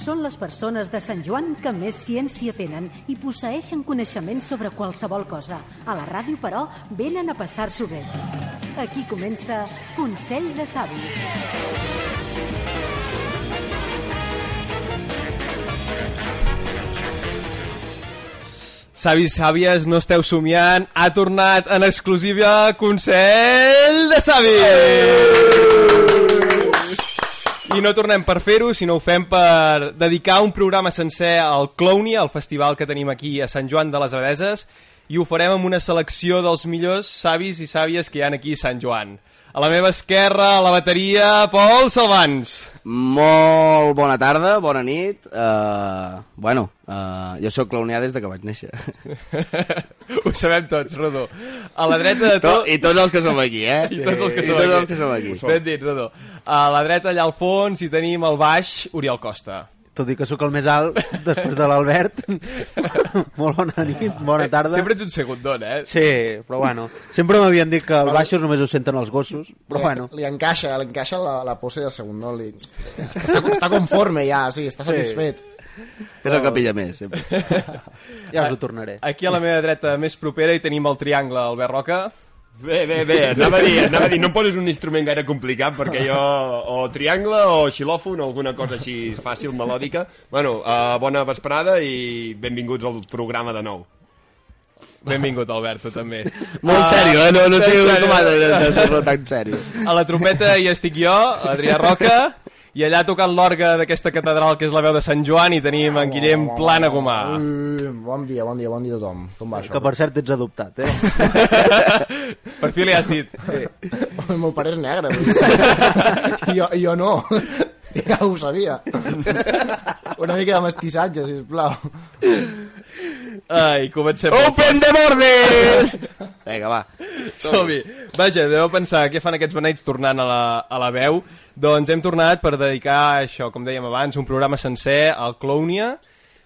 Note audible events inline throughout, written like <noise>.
són les persones de Sant Joan que més ciència tenen i posseixen coneixements sobre qualsevol cosa. A la ràdio, però, venen a passar-s'ho bé. Aquí comença Consell de Savis. Savis, sàvies, no esteu somiant, ha tornat en exclusiva Consell de Savis! I no tornem per fer-ho, sinó ho fem per dedicar un programa sencer al Clownia, el festival que tenim aquí a Sant Joan de les Abadeses, i ho farem amb una selecció dels millors savis i sàvies que hi ha aquí a Sant Joan. A la meva esquerra, a la bateria, Pol Salvans. Molt bona tarda, bona nit. Uh, bueno, uh, jo sóc clownià des de que vaig néixer. <laughs> Ho sabem tots, Rodó. A la dreta de To, tot... I tots els que som aquí, eh? <laughs> I tots els que I som tots aquí. els que som aquí. Ben dit, Rodó. A la dreta, allà al fons, hi tenim al baix, Oriol Costa. Tot i que sóc el més alt després de l'Albert. <laughs> Molt bona nit, bona tarda. Sempre ets un segundon, eh? Sí, però bueno. Sempre m'havien dit que els baixos només ho senten els gossos, però li, bueno. li encaixa, li encaixa la, la pose de segon, no? Li, està, està conforme ja, sí, està satisfet. És el que pilla més, sempre. <laughs> Ja us ho tornaré. Aquí a la meva dreta més propera hi tenim el triangle Albert Roca. Bé, bé, bé, anava a dir, anava a dir, no em poses un instrument gaire complicat perquè jo o triangle o xilòfon o alguna cosa així fàcil, melòdica. Bueno, uh, bona vesprada i benvinguts al programa de nou. Benvingut, Albert, tu també. Molt Ah, sèrio, eh? No, no estic acostumat a fer-lo tan sèrio. A la trompeta hi estic jo, Adrià Roca, i allà tocant l'orga d'aquesta catedral que és la veu de Sant Joan i tenim en Guillem Plana Gomà. Bon dia, bon dia, bon dia a tothom. Com va això? Que per cert ets adoptat, eh? <laughs> Per fi li has dit. Sí. El meu pare és negre. <laughs> jo, jo no. <laughs> Ja ho sabia. <laughs> Una mica de mestissatge, sisplau. Ai, comencem. Open the borders! Vinga, va. Som-hi. Vaja, deveu pensar què fan aquests beneits tornant a la, a la veu. Doncs hem tornat per dedicar això, com dèiem abans, un programa sencer al Clownia,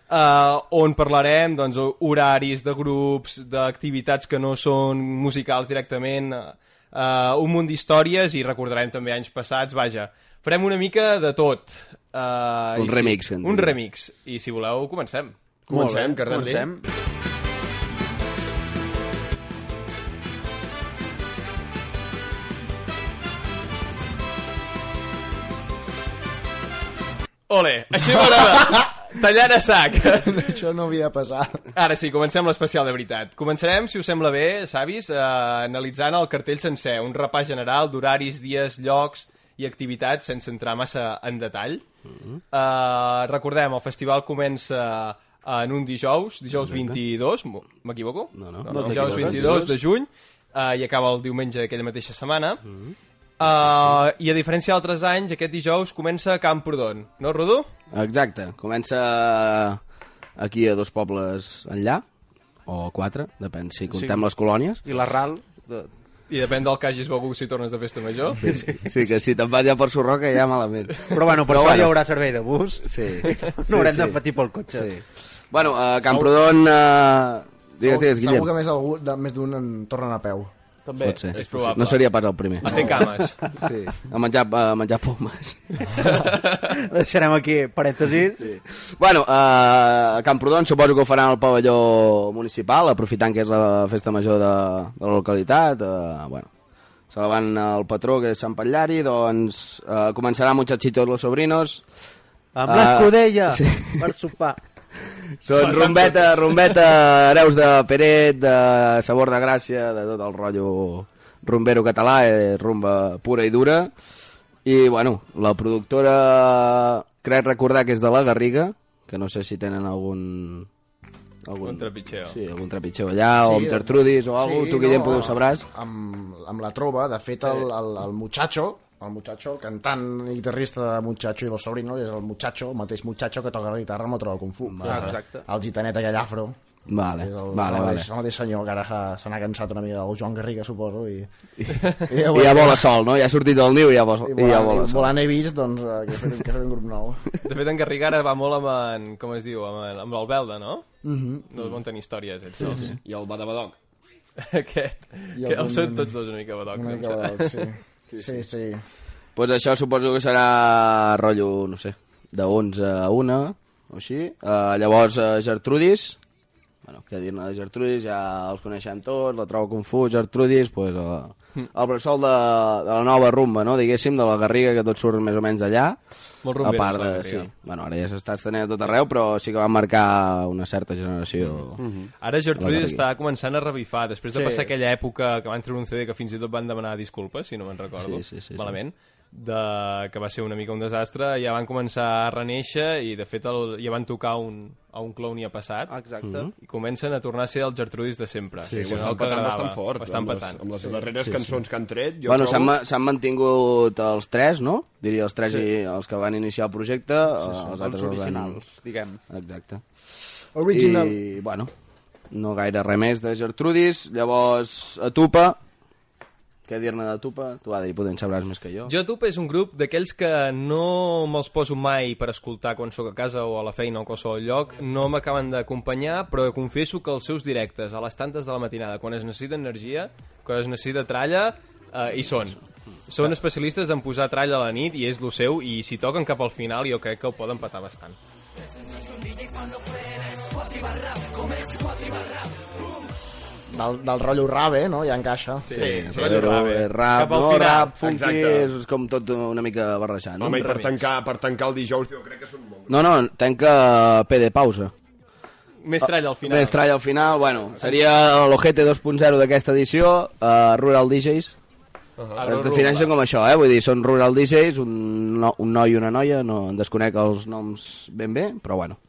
eh, on parlarem doncs, horaris de grups, d'activitats que no són musicals directament, eh, un munt d'històries i recordarem també anys passats, vaja. Farem una mica de tot. Eh, Un remix, que en Un remix. I si voleu, comencem. Comencem, carrer-li. Comencem. Ole, així m'agrada. <laughs> Tallant a sac. <laughs> Això no havia de passar. Ara sí, comencem l'especial de veritat. Començarem, si us sembla bé, savis, eh, analitzant el cartell sencer, un repàs general d'horaris, dies, llocs i activitats, sense entrar massa en detall. eh, recordem, el festival comença en un dijous, dijous 22, m- m'equivoco? No, no. no, No dijous t'equivoques. 22 de juny, eh, i acaba el diumenge d'aquella mateixa setmana. Eh, I a diferència d'altres anys, aquest dijous comença a Camprodon, no, Rodó? Exacte. Comença aquí a dos pobles enllà, o quatre, depèn si contem les colònies. I la RAL... De... I depèn del que hagis begut si tornes de festa major. Sí, que si te'n vas ja per Sorroca ja malament. Però bueno, per Però això bueno. hi haurà servei de bus. Sí. <laughs> No sí, haurem sí. de patir pel cotxe. Sí. Bueno, a Camprodon... Uh... Digues, digues, Segur Guillem. que més, algú, de, més d'un en tornen a peu. També. Pot ser. És probable. No seria pas el primer. A fer cames. <laughs> Sí. A menjar, a menjar pomes. <laughs> Deixarem aquí parèntesis. Sí. Bueno, uh, a Camprodon suposo que ho faran al pavelló municipal, aprofitant que és la festa major de, de la localitat. Uh, bueno, se la van al patró, que és Sant Patllari, doncs uh, començarà Muchachitos los sobrinos. Amb l'escudella sí. per sopar. Són rumbeta, rumbeta, hereus de Peret, de Sabor de Gràcia, de tot el rotllo rumbero català, eh, rumba pura i dura. I, bueno, la productora, crec recordar que és de la Garriga, que no sé si tenen algun... Un trepitxeo. Sí, algun trepitxeo allà, o amb Gertrudis o alguna cosa, tu, Guillem, no, ho sabràs. Amb, amb la trova, de fet, el, el, el muchacho, el muchacho, el cantant i guitarrista de Muchacho i los sobrinos, és el muchacho, el mateix muchacho que toca la guitarra amb el Trova Kung Fu. Ah, exacte. El gitanet aquell afro. Vale, És el, vale, el, vale. mateix, el mateix senyor que ara se n'ha cansat una mica del Joan Garriga, suposo, i, i, I ja vola sol, no? Ja ha sortit del niu i ja, vola, i i ja volant, vola i sol. volant he vist doncs, eh, que, ha fet, que ha fet un grup nou. <laughs> De fet, en Garriga ara va molt amb, en, com es diu, amb, en- amb l'Albelda, no? Mm Mhm. -hmm. No van tenir històries, ells sí, sí. I el Badabadoc. <laughs> Aquest. I Que algun- els són tots dos una mica badocs. Una mica sembla. de, sí. Sí, sí. pues això suposo que serà rotllo, no sé, de 11 a 1, o així. Uh, llavors, uh, Gertrudis, bueno, què dir-ne de Gertrudis, ja els coneixem tots, la trobo confús, Gertrudis, pues, uh, el bressol de, de la nova rumba, no? diguéssim, de la Garriga, que tot surt més o menys d'allà. Molt A rumberos, part la de, sí. Bueno, ara ja s'està estenent a tot arreu, però sí que van marcar una certa generació. Ara Gertrudis està començant a revifar, després de Sí. passar aquella època que van treure un CD que fins i tot van demanar disculpes, si no me'n recordo Sí, sí, sí, sí. De, que va ser una mica un desastre, ja van començar a reneixer i de fet el, ja van tocar un, a un clownia passat Exacte. i comencen a tornar a ser els Gertrudis de sempre. Sí, Això ho estan patant agradava. bastant fort. Ho estan amb les, patant. amb les darreres cançons que han tret, jo bueno, s'han trobo... s'han mantingut els tres, no? Diria els tres sí. i els que van iniciar el projecte, sí, sí, els Els altres els originals, diguem. Van... Exacte. Original. I, bueno, no gaire res més de Gertrudis. Llavors, a Tupa, què dir-ne de Tupa? Tu, Adri, potser en sabràs més que jo. Jo Tup és un grup d'aquells que no me'ls poso mai per escoltar quan sóc a casa o a la feina o a qualsevol lloc, no m'acaben d'acompanyar, però confesso que els seus directes a les tantes de la matinada, quan es necessita energia, quan es necessita tralla, eh, hi són. Són especialistes en posar tralla a la nit i és lo seu, i si toquen cap al final jo crec que ho poden patar bastant. Del, del rotllo rave, no? Ja encaixa. Sí. Sí, sí. Però rap, eh? és rap, Cap al no? final. Rap, funky, Exacte. és com tot una mica barrejat, no? Home, i per remix. tancar, per tancar el dijous jo crec que són molt... No, no, tanca P de pausa. Més tralla al final. Més tralla al final, bueno, seria l'Ojete 2.0 d'aquesta edició, uh, Rural DJs. Agro Es defineixen com això, eh? Vull dir, són Rural DJs, un, no, un noi i una noia, no en desconec els noms ben bé, però bueno,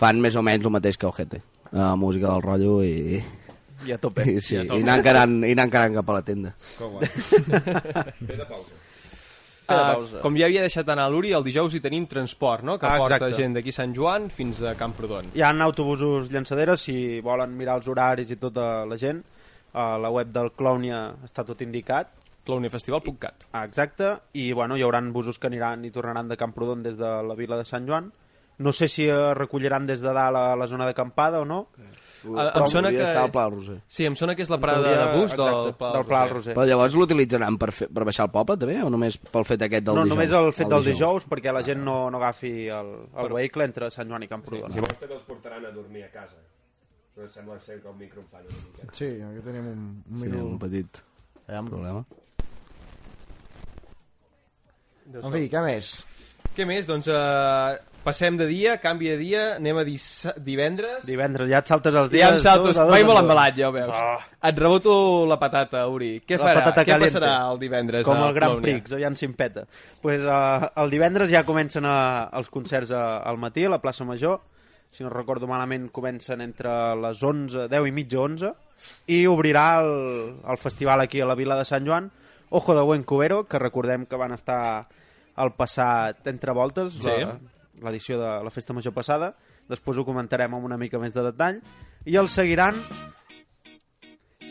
fan més o menys el mateix que Ojete. Uh, música del rotllo i, I a tope. i, sí, i anar encarant, i anar encarant cap a la tenda. Ve <laughs> de pausa. Uh, com ja havia deixat anar l'Uri, el dijous hi tenim transport, no? que Ah, porta exacte. gent d'aquí Sant Joan fins a Camprodon. Hi ha autobusos llançaderes, si volen mirar els horaris i tota la gent. A la web del Clownia està tot indicat. clownifestival.cat. Ah, exacte, i bueno, hi haurà busos que aniran i tornaran de Camprodon des de la vila de Sant Joan. No sé si recolliran des de dalt a la zona d'acampada o no. Ah, em sona que- al Pla del Roser. Sí, em sona que és la parada de bus del, exacte, Pla del Pla del Roser. Però llavors l'utilitzaran per, fer, per baixar el poble, també? O només pel fet aquest del No, dijous? només el fet del dijous, perquè la gent no, no agafi el, el vehicle entre Sant Joan i Camprodon. Llavors també els portaran a dormir a casa. Però sembla ser que el micro em fa una mica. Sí, aquí tenim un, un Sí, micro. un petit Aviam. problema. En fi, què més? Què més? Doncs uh, passem de dia, canvi de dia, anem a divendres. Divendres ja et saltes els dies... Ja em salto, a vaig en molt embalat, ja ho veus. Et reboto la patata, Uri. Què La farà? patata Què caliente. passarà el divendres Com a el Gran? Prix, aviam si em peta. Pues, uh, el divendres ja comencen uh, els concerts uh, al matí a la plaça Major. Si no recordo malament, comencen entre les 11, 10 i mitja 11 i obrirà el, el festival aquí a la vila de Sant Joan Ojo de Buen Cubero, que recordem que van estar al passat entre voltes, Sí. la- l'edició de la festa major passada. Després ho comentarem amb una mica més de detall. I el seguiran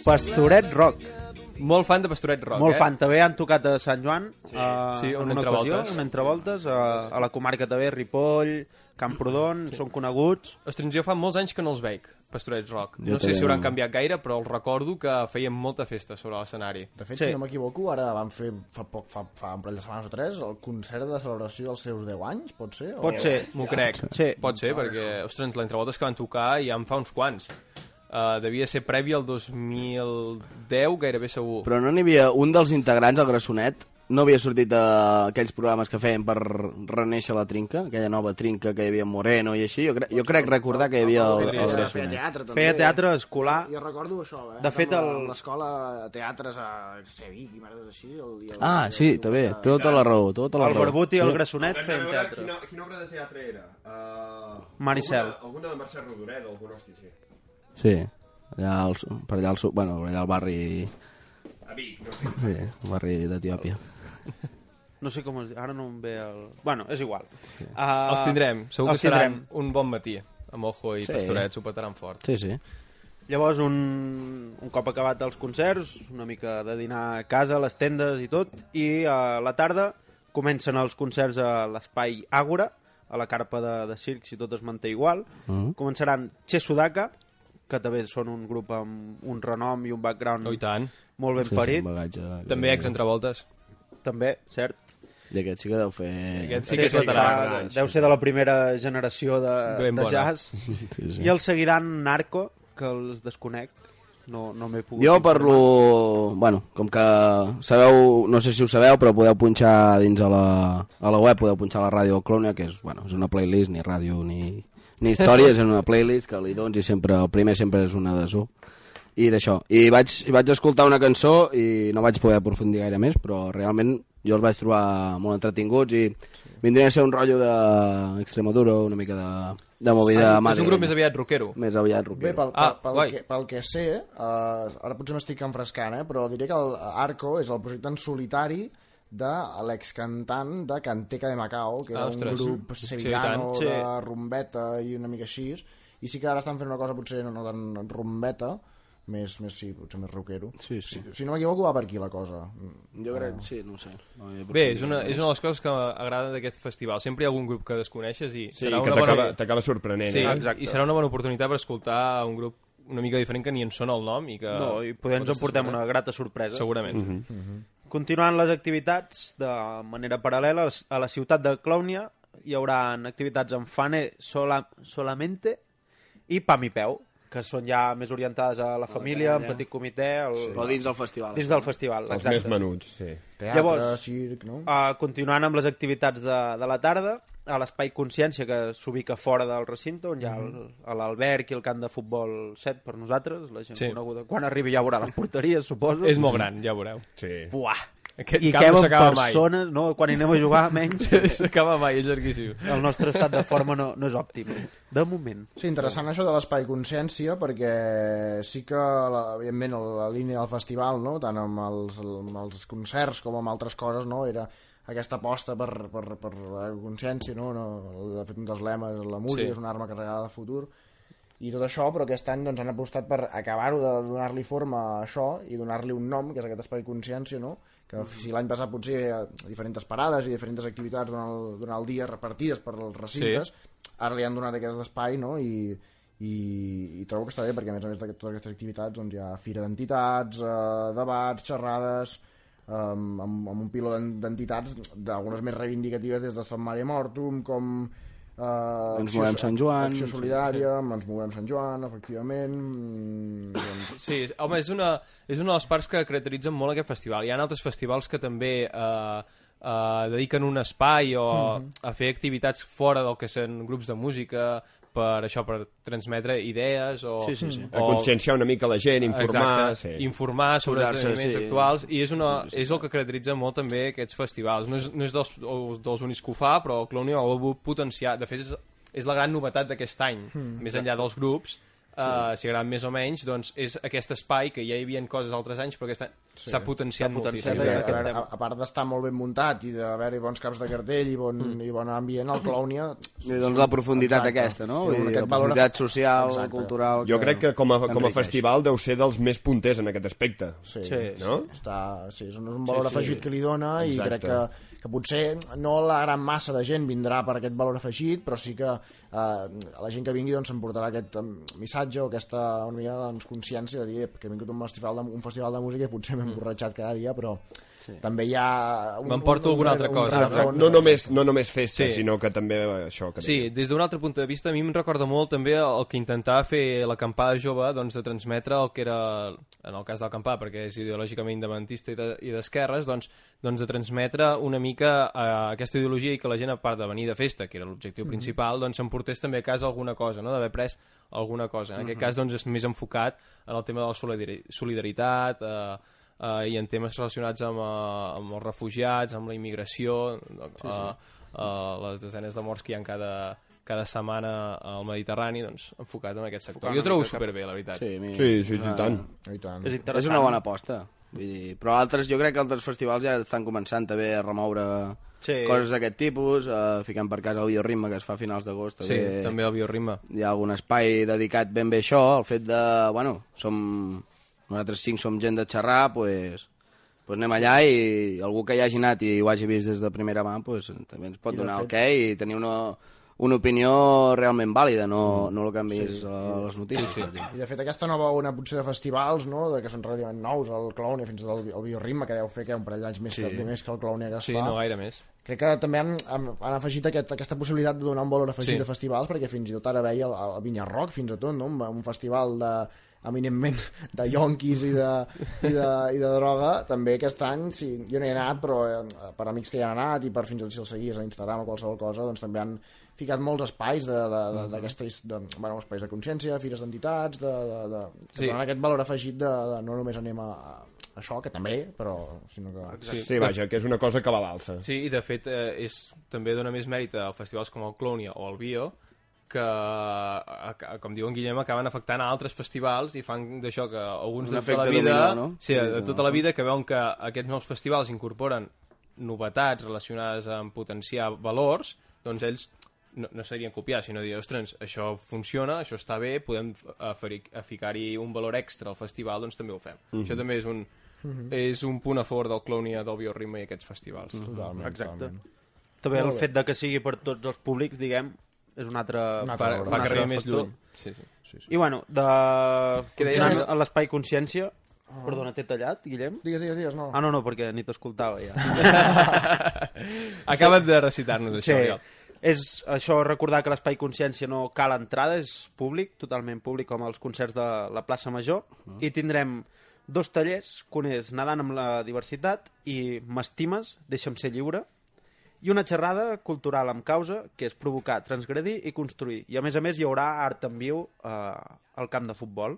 Pastoret Rock. Molt fan de Pastoret Rock, Molt eh? fan, també han tocat a Sant Joan sí. Uh, Sí, un en una entrevoltes. ocasió, un entrevoltes a, a la comarca també, Ripoll, Camprodon, sí. són coneguts Ostres, jo fa molts anys que no els veig, Pastorets Rock. Jo no sé si hauran canviat gaire, però els recordo que feien molta festa sobre l'escenari. De fet, Sí. si no m'equivoco, ara van fer fa poc, fa, fa un parell de setmanes o tres, el concert de celebració dels seus 10 anys, pot ser? O... pot ser, M'ho crec. Sí. Pot ser, perquè, ostres, l'entrevoltes que van tocar ja en fa uns quants. Uh, devia ser previ al 2010, gairebé segur. Però no n'hi havia un dels integrants, el Grassonet, no havia sortit d'aquells programes que feien per reneixer la trinca, aquella nova trinca que hi havia Moreno i així. Jo, cre jo crec recordar que hi havia el, el Feia, feia Grassonet. teatre, també. feia teatre escolar Jo recordo això, eh? De fet, el- L'escola de teatres a Sevic i merdes així. El, i el, Ah, sí, també, té tota la raó, tota la el. Barbut i el. Grassonet feien teatre Quina, quina obra de teatre era? Uh, Maricel. Alguna, alguna de Mercè Rodoreda, algun hosti, sí. Sí, allà al, per allà al, bueno, allà al barri, A Vic, no sé. sí, el barri d'Etiòpia. no sé com es ara no em ve el... bueno, és igual uh, els tindrem, segur que els seran tindrem. un bon matí. Amb Ojo i Sí. Pastorets ho petaran fort. Sí, sí. Llavors, un, un cop acabat els concerts, una mica de dinar a casa, a les tendes i tot, i a la tarda comencen els concerts a l'espai Àgora, a la carpa de, de circ, si tot es manté igual. Mm. Començaran Che Sudaka, que també són un grup amb un renom i un background Oh, i tant. molt ben sí, parit. Sí, bagatge, També ex entrevoltes. també, cert. I aquest sí que deu fer... Aquest sí Sí, que és sí, veterà. clar, deu ser de la primera generació de, Ben de bona. jazz. <laughs> Sí, sí. I el seguiran Narco, que els desconec. No, no m'he pogut Jo informar. parlo... Bueno, com que sabeu, no sé si ho sabeu, però podeu punxar dins a la, a la web, podeu punxar la ràdio Clònia, que és, bueno, és una playlist, ni ràdio ni, ni històries, és una playlist que li dones i sempre, el primer sempre és una de su. I d'això. I vaig, vaig escoltar una cançó i no vaig poder aprofundir gaire més, però realment jo els vaig trobar molt entretinguts i vindria a ser un rotllo d'Extremadura, una mica de, de movida Ah, és un grup més aviat rockero. més aviat Bé, rockero. pel, Ah, pel, pel, que, pel que sé, uh, ara potser m'estic enfrescant, eh, però diré que el Arco és el projecte en solitari de l'excantant de Canteca de Macao, que era Ah, ostres. un grup Sí, sevillano sí. de rumbeta i una mica així, i sí que ara estan fent una cosa potser no, no tan rumbeta, més, més sí, potser més rockero. Sí, sí. Si, si no m'equivoco va per aquí la cosa. Jo crec, sí, no ho sé. No Bé, és una, és una de les coses que m'agrada d'aquest festival. Sempre hi ha algun grup que desconeixes i Sí, serà que una t'acaba bona... t'acaba sorprenent. Sí, eh? exacte. i serà una bona oportunitat per escoltar un grup una mica diferent que ni en sona el nom i que... No, i poder ens en portem una grata sorpresa. Segurament. Mhm. Continuant les activitats de manera paral·lela, a la ciutat de Clownia hi haurà activitats amb Fane sola, Solamente i Pam i Peu, que són ja més orientades a la família, en petit comitè, el, Però dins del festival. dins del festival. Els exacte. més menuts, sí. Teatre, Llavors, circ, no? Uh, continuant amb les activitats de, de la tarda, a l'Espai Consciència, que s'ubica fora del recinte, on hi ha el- a l'Alberg i el camp de futbol 7 per nosaltres, la gent Sí. coneguda. Quan arribi ja veurà les porteries, suposo. És molt gran, ja ho veureu. sí. Buah! Aquest I camp què no s'acaba mai. persones, no? Quan hi anem a jugar, menys. <laughs> S'acaba mai, és llarguíssim. El nostre estat de forma no, no és òptim. De moment. Sí, interessant això de l'espai consciència perquè sí que, la, evidentment, la línia del festival, no? tant amb els, amb els concerts com amb altres coses, no? era aquesta aposta per, per, per la consciència, no? no? de fet un dels lemes, la música Sí. és una arma carregada de futur, i tot això, però aquest any doncs, han apostat per acabar-ho de donar-li forma a això i donar-li un nom, que és aquest espai consciència, no? que si l'any passat potser hi ha diferents parades i diferents activitats durant el, durant el dia repartides per els recintes, sí. ara li han donat aquest espai no? I, i, i trobo que està bé perquè a més a més de totes aquestes activitats doncs, hi ha fira d'entitats, eh, debats, xerrades um, amb, amb un piló d'en- d'entitats d'algunes més reivindicatives des de Stop Mare Mortum com eh, Ens movem Sant Joan. Acció Solidària, Ens movem Sant Joan, efectivament mm, doncs, <coughs> Sí, home, és una, és una de les parts que caracteritzen molt aquest festival. Hi ha altres festivals que també eh, eh, dediquen un espai o a fer activitats fora del que són grups de música per això, per transmetre idees o... Sí, sí, sí. A conscienciar una mica la gent, informar... Exacte, Sí. informar sobre Posar-se, esdeveniments sí. actuals i és, una, és el que caracteritza molt també aquests festivals. No és, no és dels, els- dels únics que ho fa, però el Clowny ho ha potenciar. De fet, és, és la gran novetat d'aquest any. Més enllà dels grups, uh, si agraden més o menys, doncs és aquest espai que ja hi havia coses altres anys, però aquest any s'ha potenciat S'ha potenciat, moltíssim. Sí, aquest a, tema. a, part d'estar molt ben muntat i d'haver-hi bons caps de cartell i bon, Mm. i bon ambient, el Clownia... I doncs la profunditat Exacte. aquesta, no? Dir, aquest la valor profunditat af- social, Exacte. cultural... Jo crec que com a, com a festival deu ser dels més punters en aquest aspecte. Sí, Sí. No? Està, sí, és un, és un valor Sí, sí. afegit que li dona i Exacte. crec que, que potser no la gran massa de gent vindrà per aquest valor afegit, però sí que eh, la gent que vingui doncs, s'emportarà aquest em, missatge o aquesta una mica doncs, consciència de dir "Ep, que he vingut a un festival de, un festival de música i potser m'he emborratxat cada dia, però sí. també hi ha... Un, M'emporto alguna altra cosa, no? rerefons. No només, no només festa, Sí. sinó que també això que Sí, des d'un altre punt de vista, a mi em recorda molt també el que intentava fer l'acampada jove, doncs, de transmetre el que era, en el cas de l'acampar, perquè és ideològicament independentista i de- d'esquerres, doncs, doncs de transmetre una mica eh, aquesta ideologia i que la gent, a part de venir de festa, que era l'objectiu principal, doncs s'emportés també a casa alguna cosa, no? d'haver pres alguna cosa. En aquest cas, doncs, és més enfocat en el tema de la solidari- solidaritat, eh, eh, i en temes relacionats amb, eh, amb els refugiats, amb la immigració, eh, eh, les desenes de morts que hi ha cada, cada setmana al Mediterrani, doncs, enfocat en aquest sector. Enfocat jo trobo superbé, la veritat. Sí, mi... Sí, sí, Ah, i tant. I tant. És. És una bona aposta. Vull dir, però altres, jo crec que altres festivals ja estan començant també a remoure Sí. coses d'aquest tipus, uh, ficant per casa el bioritme que es fa a finals d'agost. Sí, també el bioritme. Hi ha algun espai dedicat ben bé a això, el fet de, bueno, som, nosaltres cinc som gent de xerrar, pues, pues anem allà i algú que hi hagi anat i ho hagi vist des de primera mà, pues, també ens pot I de donar el què i tenir una, una opinió realment vàlida, no, no el que han vist a les notícies. Sí, sí. I de fet aquesta nova ona potser de festivals, no? de que són relativament nous, el Clownia, fins i tot el, el Bioritme, que deu fer que un parell d'anys més, Sí. que, més que el Clownia que es Sí, fa, no gaire més. crec que també han, han, han afegit aquest, aquesta possibilitat de donar un valor afegit Sí. sí. a festivals, perquè fins i tot ara veia el, el Vinya Rock, fins i tot, no? un, un festival de eminentment <laughs> de yonquis i de, i, de, i de droga també aquest any, sí, jo no hi he anat però eh, per amics que hi han anat i per fins i tot si el seguís a Instagram o qualsevol cosa doncs també han ficat molts espais de, de, de, d'aquesta bueno, espais de consciència, fires d'entitats de, de, de, que Sí. donen aquest valor afegit de, de no només anem a, a això, que també, però sinó que... Sí, Sí, vaja, que és una cosa que va a l'alça. Sí, i de fet eh, és, també dona més mèrit a festivals com el Clownia o el Bio que, com diu en Guillem, acaben afectant a altres festivals i fan d'això que alguns Un de tota la efecte vida... dominó, no? Sí, de tota la vida que veuen que aquests nous festivals incorporen novetats relacionades amb potenciar valors, doncs ells no, no serien copiar, sinó dir, ostres, això funciona, això està bé, podem ficar-hi un valor extra al festival, doncs també ho fem. Això també és un, és un punt a favor del Clownia, del Bioritme i aquests festivals. Totalment, Exacte. totalment. També el fet de que sigui per tots els públics, diguem, és un altre... Un altre Fa, valor. fa un que arribi més lluny. Sí, sí. I bueno, de... Què deies? a l'espai consciència... Perdona, t'he tallat, Guillem? Digues, digues, digues, no. Ah, no, no, perquè ni t'escoltava ja. <laughs> Acaba't de recitar-nos això, Sí, Oriol. és això recordar que l'espai consciència no cal entrada, és públic, totalment públic, com els concerts de la plaça Major, i tindrem dos tallers, que un és Nadant amb la diversitat i M'estimes, deixa'm ser lliure, i una xerrada cultural amb causa, que és provocar, transgredir i construir. I a més a més hi haurà art en viu eh, al camp de futbol.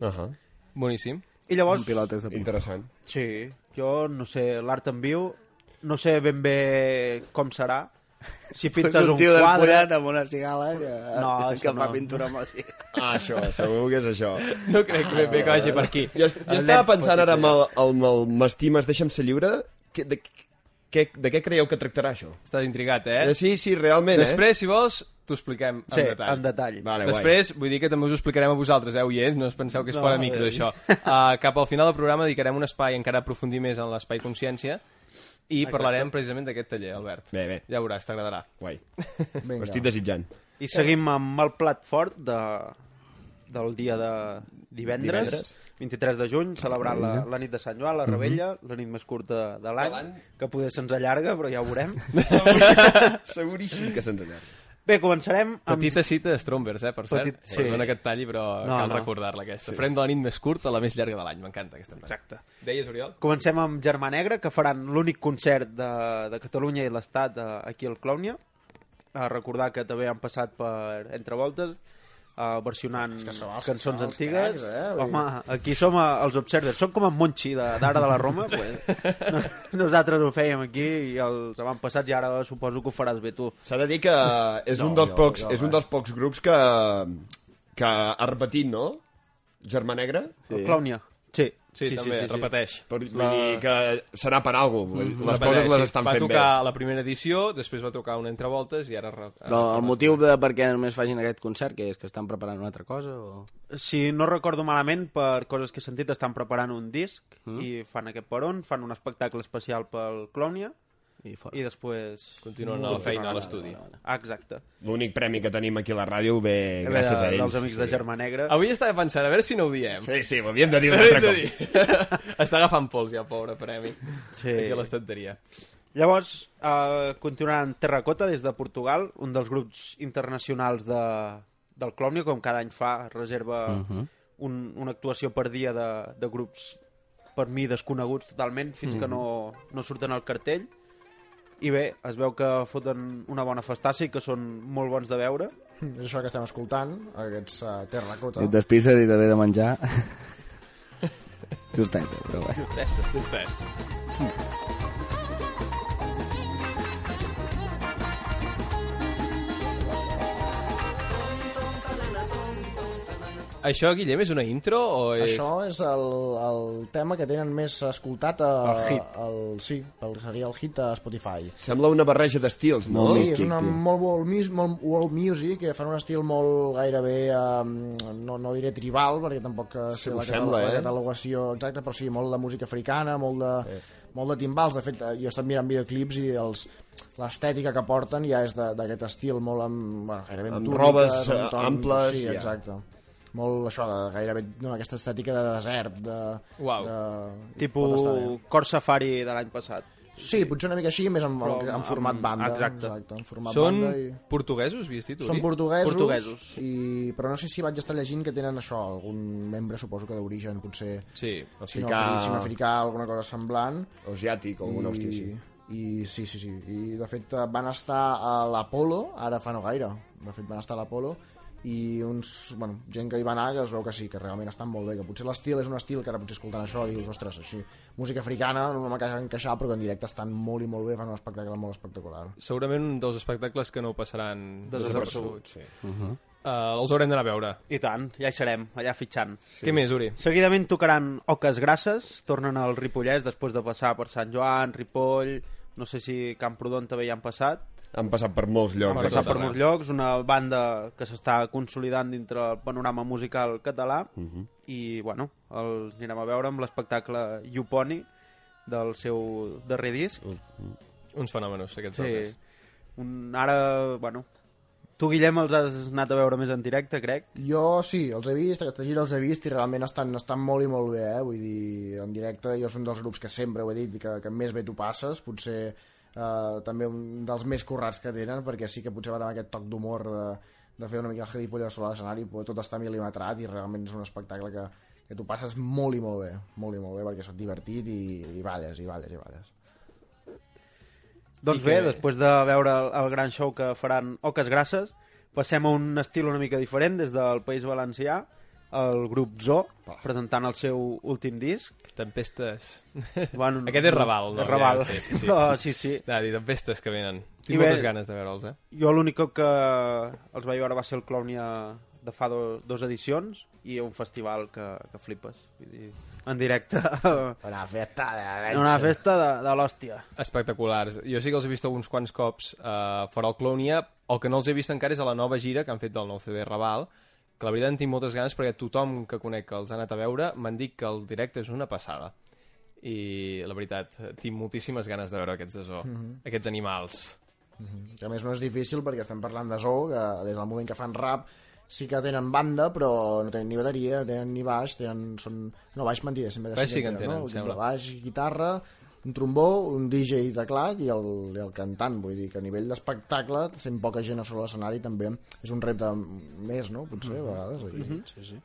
Uh -huh. Boníssim. I llavors... Amb pilotes de Interessant. Sí, jo no sé, l'art en viu, no sé ben bé com serà. Si pintes un, un tio del quadre... Amb una cigala que, No, que això fa no. pintura amb el Ah, això, segur que és això. <laughs> No crec ben bé que vagi per aquí. Jo, jo estava pensant ara amb el, amb el M'estimes, deixa'm ser lliure, que, de, que, de què creieu que tractarà això? Estàs intrigat, eh? Eh? Sí, sí, realment, Després, si vols, t'ho expliquem en Sí, detall. en detall. eh? Vale, guai. Després, vull dir que també us ho explicarem a vosaltres, eh, oients? No us penseu que és No, fora micro, eh. això. Uh, cap al final del programa dedicarem un espai encara a aprofundir més en l'espai consciència i parlarem precisament d'aquest taller, Albert. Bé, bé, Ja veuràs, t'agradarà. guai. Vinga. Ho estic desitjant. I seguim amb el plat fort de, del dia de divendres, Divendres. 23 de juny, celebrant la, la nit de Sant Joan, la Rebella, la nit més curta de l'any, que poder se'ns allarga, però ja ho veurem. <laughs> Seguríssim que se'ns allarga. Bé, començarem amb... Petita cita de Strombers, eh, per cert. Petit- sí. Perdona que et talli, però No, cal no. recordar-la, aquesta. Farem de la nit més curta a la més llarga de l'any. M'encanta aquesta frase. Exacte. Deies, Oriol? Comencem amb Germà Negra, que faran l'únic concert de, de Catalunya i l'Estat eh, aquí al Clownia. A recordar que també han passat per Entre Voltes, uh, versionant que són els- cançons antigues. cracs, eh? Home, aquí som eh, els observers. Som com en Monchi de- d'Ara de la Roma. pues, no, <laughs> nosaltres ho fèiem aquí i els avantpassats i ara suposo que ho faràs bé tu. S'ha de dir que és, un No, dels jo- pocs, jo és un res. dels pocs grups que, que ha repetit, no? Germà Negra? Sí. El Clownia. Sí, Sí, sí, també, repeteix. Per, vull dir que serà per alguna cosa. Les Repeteix, coses les sí. estan va fent bé. tocar la primera edició, després va tocar una entre voltes i ara... Però el motiu de per què només facin aquest concert, que és que estan preparant una altra cosa? O... Si no recordo malament, per coses que he sentit, estan preparant un disc mm. i fan aquest peron, fan un espectacle especial pel Clownia I fora. i després... Continuen a la feina a l'estudi. Ah, exacte. L'únic premi que tenim aquí a la ràdio ve Ve gràcies a ells. Dels amics de Germà Negra. Avui estava pensant, a veure si no ho diem. Sí, sí, ho havíem de dir <laughs> un altre cop. dir. <laughs> Està agafant pols ja, pobre premi. Sí. Aquí a l'estanteria. Llavors, eh, continuant Terracota des de Portugal, un dels grups internacionals de, del Clownia, com cada any fa, reserva uh -huh. un, una actuació per dia de, de grups per mi desconeguts totalment, fins uh -huh. que no, no surten al cartell. I bé, es veu que foten una bona festassa i que són molt bons de veure. És això que estem escoltant, aquests uh, Terracota. I et despisses i t'haver de menjar. <laughs> Justet, però vaja. Justet. Això, Guillem, és una intro o és... Això és el, el tema que tenen més escoltat a, El hit. El, sí, el, seria el hit a Spotify. Sembla una barreja d'estils, no? sí, és una molt world, mus- molt world music, que fan un estil molt gairebé, um, no, no diré tribal, perquè tampoc que Sí, sé la, sembla, la eh? catalogació exacta, però sí, molt de música africana, molt de, molt de timbals. De fet, eh, jo he estat mirant videoclips i els l'estètica que porten ja és de- d'aquest estil molt amb, bueno, gairebé Amb túniques, robes, amb eh, amples, Sí, ja. Exacte. Molt això, de, gairebé no, aquesta estètica de desert, de... Uau. de... Tipus. Cor Safari de l'any passat. Sí, potser una mica així, més en, Però en, en amb- format banda. exacte. en format Són banda. I... portuguesos, Uri? Són portuguesos, Portuguesos. I... però no sé si vaig estar llegint que tenen això, algun membre suposo que d'origen, potser Sí. si no, Africà. afri- si no africà, alguna cosa semblant. O asiàtic, o alguna hòstia així. I sí, sí, sí. I de fet van estar a l'Apolo, ara fa no gaire. De fet van estar a l'Apolo i uns, bueno, gent que hi va anar que es veu que sí, que realment estan molt bé, que potser l'estil és un estil que ara potser escoltant això dius, ostres, així, música africana no m'acaba d'encaixar, però que en directe estan molt i molt bé, fan un espectacle molt espectacular. Segurament un dels espectacles que no passaran Desapercebuts. Sí. Uh, els haurem d'anar a veure. I tant, ja hi serem, allà fitxant. Sí. Què més, Uri? Seguidament tocaran Oques Grasses, tornen al Ripollès després de passar per Sant Joan, Ripoll, no sé si Camprodon també hi han passat, Han passat per molts llocs. han passat per molts llocs, una banda que s'està consolidant dintre el panorama musical català i, bueno, els anirem a veure amb l'espectacle Yuponi del seu darrer disc. Uns fenòmenos, aquests Sí, homes. un, ara, bueno, tu, Guillem, els has anat a veure més en directe, crec. Jo sí, els he vist, aquesta gira els he vist i realment estan, estan molt i molt bé, eh? vull dir, en directe jo són dels grups que sempre ho he dit, que, que més bé tu passes, potser eh, també un dels més currats que tenen, perquè sí que potser van amb aquest toc d'humor de, de fer una mica el gilipolles sobre l'escenari, però tot està mil·limetrat i realment és un espectacle que, que tu passes molt i molt bé, molt i molt bé, perquè és divertit i, i balles, i balles, i balles. Doncs I bé, que- després de veure el, el gran show que faran Oques Grasses, passem a un estil una mica diferent des del País Valencià, el grup Zo, presentant el seu últim disc. Tempestes. Bueno, Aquest és Raval, no? És Raval. Ja, sí, sí, sí. No, sí, sí. Ja, dir, tempestes que venen. I Tinc bé- moltes ganes de veure'ls, eh? Jo l'únic que els vaig veure va ser el Clownia de fa do, dos edicions i un festival que, que flipes. Vull dir, en directe. Una festa de una festa de, de l'hòstia. Espectaculars. Jo sí que els he vist alguns quants cops uh, fora el Clownia, el que no els he vist encara és a la nova gira que han fet del nou CD Raval, que la veritat en tinc moltes ganes perquè tothom que conec que els ha anat a veure m'han dit que el directe és una passada. I la veritat, tinc moltíssimes ganes de veure aquests de zoo, aquests animals. Que a més no és difícil perquè estem parlant de Zoo, que des del moment que fan rap sí que tenen banda, però no tenen ni bateria, no tenen ni baix, tenen... Són... No, baix mentida, sempre Baix sí que en tenen, no? Baix, guitarra, un trombó, un DJ i teclat i el, i el cantant, vull dir que a nivell d'espectacle, sent poca gent a sobre l'escenari també és un repte més, no? Potser, a vegades. Mm sí, sí.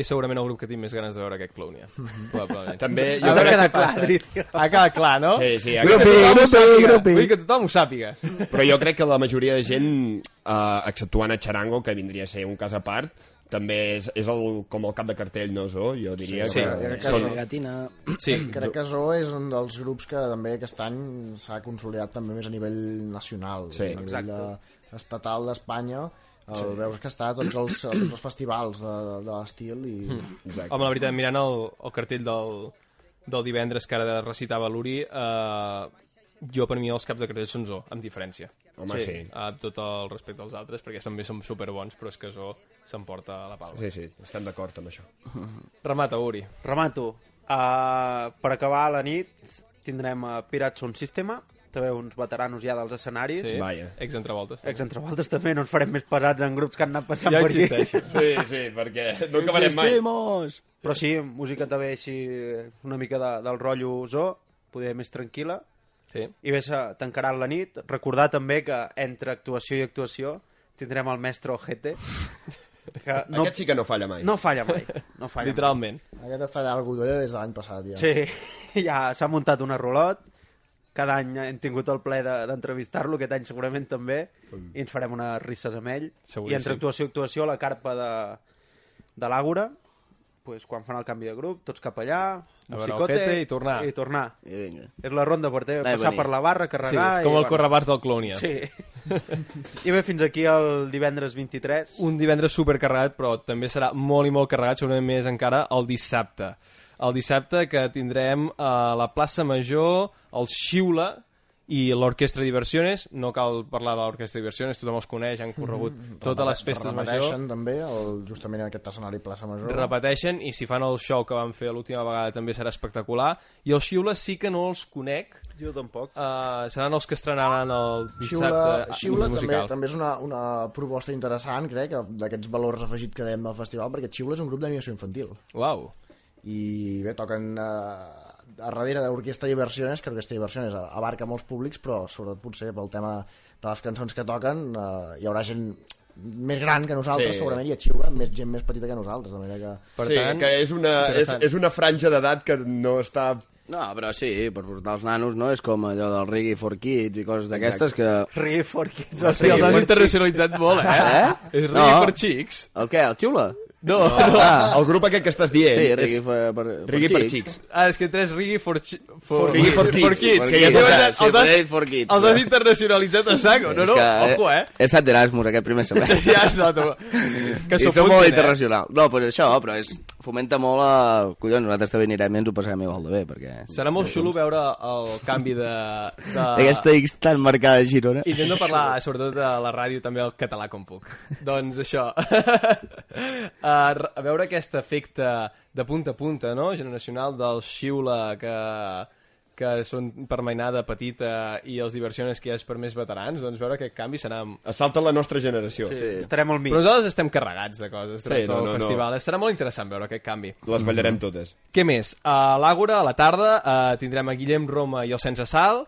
És segurament el grup que tinc més ganes de veure aquest Clownia, probablement. També, Jo ha crec... quedat clar, Drit. Ha quedat clar, no? Sí, sí, Grupi, sàpiga. grupi. Vull que tothom ho sàpiga. Però jo crec que la majoria de gent, eh, exceptuant a Charango, que vindria a ser un cas a part, també és, és el, com el cap de cartell, no, Zo? Jo diria Sí, que... jo crec que són... sí. Gatina... <clears throat> Sí, Crec que Zoo és un dels grups que també aquest any s'ha consolidat també més a nivell nacional, Sí, a nivell de, estatal d'Espanya. El, Veus que està a tots els, els festivals de, de, de l'estil i... Exacte. Home, la veritat, mirant el, el cartell del, del divendres que ara recitava l'Uri, eh, jo per mi els caps de cartell són Zo, amb diferència. Home, sí. Amb tot el respecte als altres, perquè també som superbons, però és que Zo s'emporta la palma. Sí, sí, estem d'acord amb això. Remata, Uri. Remato. Uh, per acabar la nit tindrem uh, Pirate Sound Systema, també uns veteranos ja dels escenaris. Sí, Vaja. ex entrevoltes. Ex entre voltes també no ens farem més pesats en grups que han anat passant Ja per aquí. <laughs> Sí, sí, perquè no acabarem mai. Però sí, música també així una mica de, del rotllo zo, poder més tranquil·la. Sí. I bé, se tancarà la nit. Recordar també que entre actuació i actuació tindrem el mestre Ojete, que no, Aquest sí que no falla mai. no falla mai. No falla mai. Literalment. Aquest està allà al Godolla des de l'any passat, ja. Sí, <laughs> ja s'ha muntat una rulot, cada any hem tingut el ple de- d'entrevistar-lo, aquest any segurament també, i ens farem unes risses amb ell. Seguríssim. I entre actuació i actuació, la carpa de, de l'Àgora, pues, quan fan el canvi de grup, tots cap allà, A veure, ojete i tornar. I tornar. I vinga. És la ronda per passar venir. per la barra, Sí, carregar... és com i, el correbars del Clownia. Sí. I bé, fins aquí el divendres 23. un divendres supercarregat, però també serà molt i molt carregat, segurament més encara, el dissabte. El dissabte que tindrem a la plaça Major el Xiula i l'Orquestra Diversiones. No cal parlar de l'Orquestra Diversiones, tothom els coneix, han corregut totes les festes major. Repeteixen també, el, justament en aquest escenari plaça Major. Repeteixen, i si fan el show que van fer l'última vegada també serà espectacular. I els Xiula sí que no els conec, Jo tampoc. uh, seran els que estrenaran el Xiula, dissabte Xiula també, musical. també és una, una proposta interessant, crec, d'aquests valors afegit que dèiem del festival, perquè Xiula és un grup d'animació infantil. Uau. I bé, toquen... Eh, a darrere d'Orquestra i Versiones, que Orquestra i Versiones abarca molts públics, però sobretot potser pel tema de les cançons que toquen eh, hi haurà gent més gran que nosaltres, Sí. segurament, i a Xiuga més gent més petita que nosaltres, de manera que... Per sí, tant, que és una, és, és una franja d'edat que no està... No, però sí, per portar els nanos, no? És com allò del Reggae for Kids i coses d'aquestes que... Reggae for Kids. Sí, els has internacionalitzat molt, eh? Eh? És No. Reggae per Xics. El què, el xiula? No, Ah, El grup aquest que estàs dient sí, Reggae for, per, Reggae per xics. Ah, és que tres Reggae for, for, Reggae for Kids. For kids. Que ja Sí, és sí, els, has, for Kids. els has internacionalitzat a saco. No, no, que ojo, eh? He estat d'Erasmus aquest primer <laughs> semestre. Ja es nota. Que I s'ho som molt eh? internacional. No, però això, però és, fomenta molt a... Collons, nosaltres també anirem i ens ho passarem igual de bé, perquè... Serà molt xulo veure el canvi de... de... Aquesta X tan marcada a Girona. Intento parlar, sobretot a la ràdio, també el català com puc. <laughs> doncs això, <laughs> a veure aquest efecte de punta a punta, no?, generacional del xiula que, que són per mainada petita i els diversiones que ja és per més veterans, doncs veure aquest canvi serà... Es salta la nostra generació. Sí. Estarem al mig. Però nosaltres estem carregats de coses Sí, sí, no, no, no, el no. festival. Serà molt interessant veure aquest canvi. Les ballarem totes. Què més? A l'Àgora, a la tarda, uh, tindrem a Guillem Roma i el Sense Sal.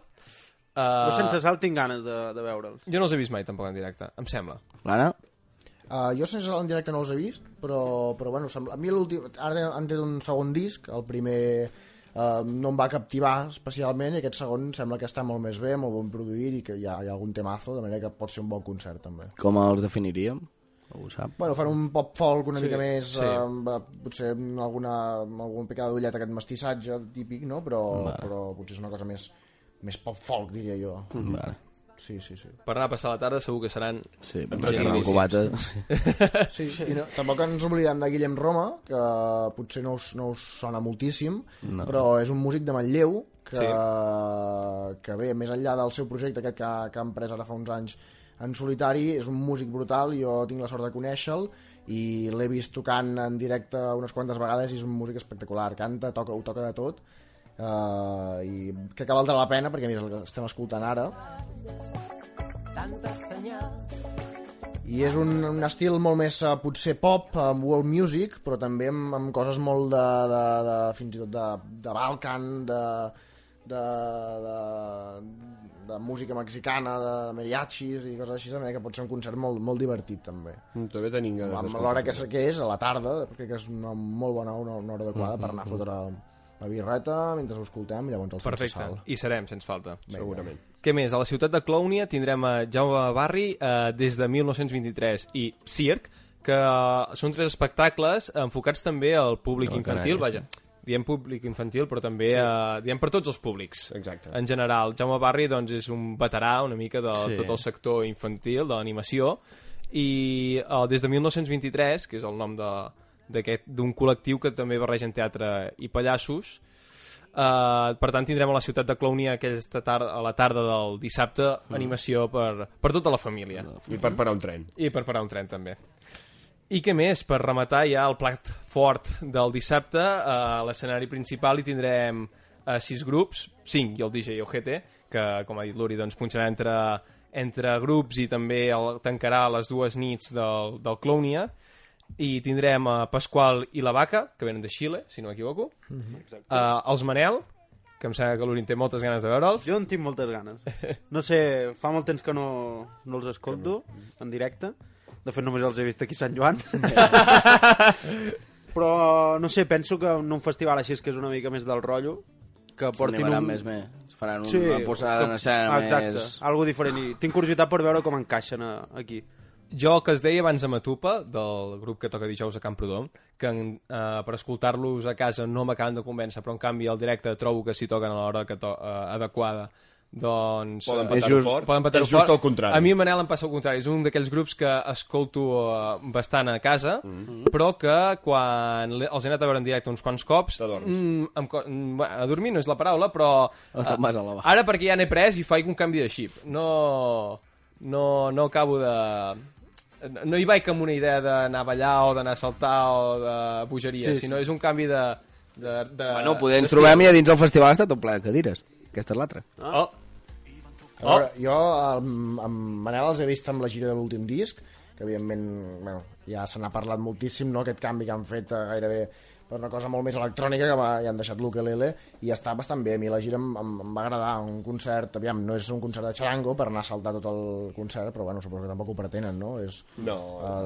Uh, Però sense salt tinc ganes de, de veure'ls. Jo no els he vist mai, tampoc, en directe, em sembla. L'Anna? Uh, jo sense en directe no els he vist, però, però bueno, sembla... a mi l'últim... Ara han tret un segon disc, el primer uh, no em va captivar especialment i aquest segon sembla que està molt més bé, molt ben produït i que hi ha, hi ha algun temazo, de manera que pot ser un bon concert també. Com els definiríem? Ho sap? Bueno, fan un pop folk una sí, mica més, sí. uh, potser alguna, amb algun picada d'ullet aquest mestissatge típic, no? però, Vale. però potser és una cosa més, més pop folk, diria jo. Vale. Sí, sí, sí. Per anar a passar la tarda segur que seran... Sí, Sí, sí, sí, el cubata. Sí, sí. I no, tampoc ens oblidem de Guillem Roma, que potser no us, no us sona moltíssim, No. però és un músic de Manlleu que, Sí. sí. que bé, més enllà del seu projecte aquest que, que han pres ara fa uns anys en solitari, és un músic brutal, jo tinc la sort de conèixer-lo i l'he vist tocant en directe unes quantes vegades i és un músic espectacular, canta, toca, ho toca de tot uh, i crec que valdrà la pena perquè mira, el que estem escoltant ara i és un, un estil molt més uh, potser pop, amb world music, però també amb, amb coses molt de, de, de fins i tot de, de Balkan, de, de, de, de música mexicana, de mariachis i coses així, de manera que pot ser un concert molt, molt divertit també. Mm, També tenim ganes Amb d'escoltar. l'hora que, és- que és, a la tarda, crec que és una molt bona una, una hora adequada per anar a fotre la birreta mentre ho escoltem i llavors el sense Perfecte, sal. i serem, sense falta. Segurament. Què més? A la ciutat de Clownia tindrem a Jaume Barri eh, des de 1923 i Circ, que eh, són tres espectacles enfocats també al públic No, infantil, vaja, diem públic infantil, però també sí. eh, diem per tots els públics. Exacte. En general, Jaume Barri doncs, és un veterà una mica de Sí. tot el sector infantil, de l'animació, i eh, des de 1923, que és el nom de d'un col·lectiu que també barregen teatre i pallassos, Uh, per tant, tindrem a la ciutat de Clownia aquesta tarda, a la tarda del dissabte animació per, per tota la família. I per parar un tren. I per parar un tren, també. I què més? Per rematar ja el plat fort del dissabte, a l'escenari principal hi tindrem uh, sis grups, cinc i el DJ Ojete, que, com ha dit l'Uri, doncs, punxarà entre, entre grups i també el, tancarà les dues nits del, del Clownia. I tindrem a Pasqual i la Vaca, que venen de Xile, si no m'equivoco. Uh, els Manel, que em sembla que l'Uri en té moltes ganes de veure'ls. Jo en tinc moltes ganes. <laughs> No sé, fa molt temps que no, no els escolto en directe. De fet, només els he vist aquí a Sant Joan. <laughs> Però, no sé, penso que en un festival així és que és una mica més del rotllo, que portin S'animaran un... més més. Faran una posada en escena exacte, més... algo diferent. I tinc curiositat per veure com encaixen a, aquí. Jo, el que es deia abans a Matupa, del grup que toca dijous a Camprodon, que en, eh, per escoltar-los a casa no m'acaben de convèncer, però en canvi al directe trobo que si toquen a l'hora que to eh, adequada, doncs... Poden eh, petar-ho just- fort. poden petar és just el contrari. A mi, Manel, em passa el contrari. És un d'aquells grups que escolto uh, bastant a casa, mm. -hmm. però que quan els he anat a veure en directe uns quants cops... T'adorms. Mm, em, mm, bueno, a dormir no és la paraula, però... Lavar. Ara perquè ja n'he pres i faig un canvi de xip. No, no, no acabo de... No hi vaig amb una idea d'anar a ballar o d'anar a saltar o de bogeria, Sí, sí, sí. sinó és un canvi de... de, de Bueno, poder ens trobem i a dins del festival està tot ple de cadires. Aquesta és l'altra. Oh, A veure, jo amb, amb Manel els he vist amb la gira de l'últim disc, que evidentment bueno, ja se n'ha parlat moltíssim, no? aquest canvi que han fet eh, gairebé per una cosa molt més electrònica que va, ja han deixat l'ukelele i està bastant bé, a mi la gira em, em, em va agradar. Un concert, aviam, no és un concert de xarango per anar a saltar tot el concert però bueno, suposo que tampoc ho pretenen, no? És, No,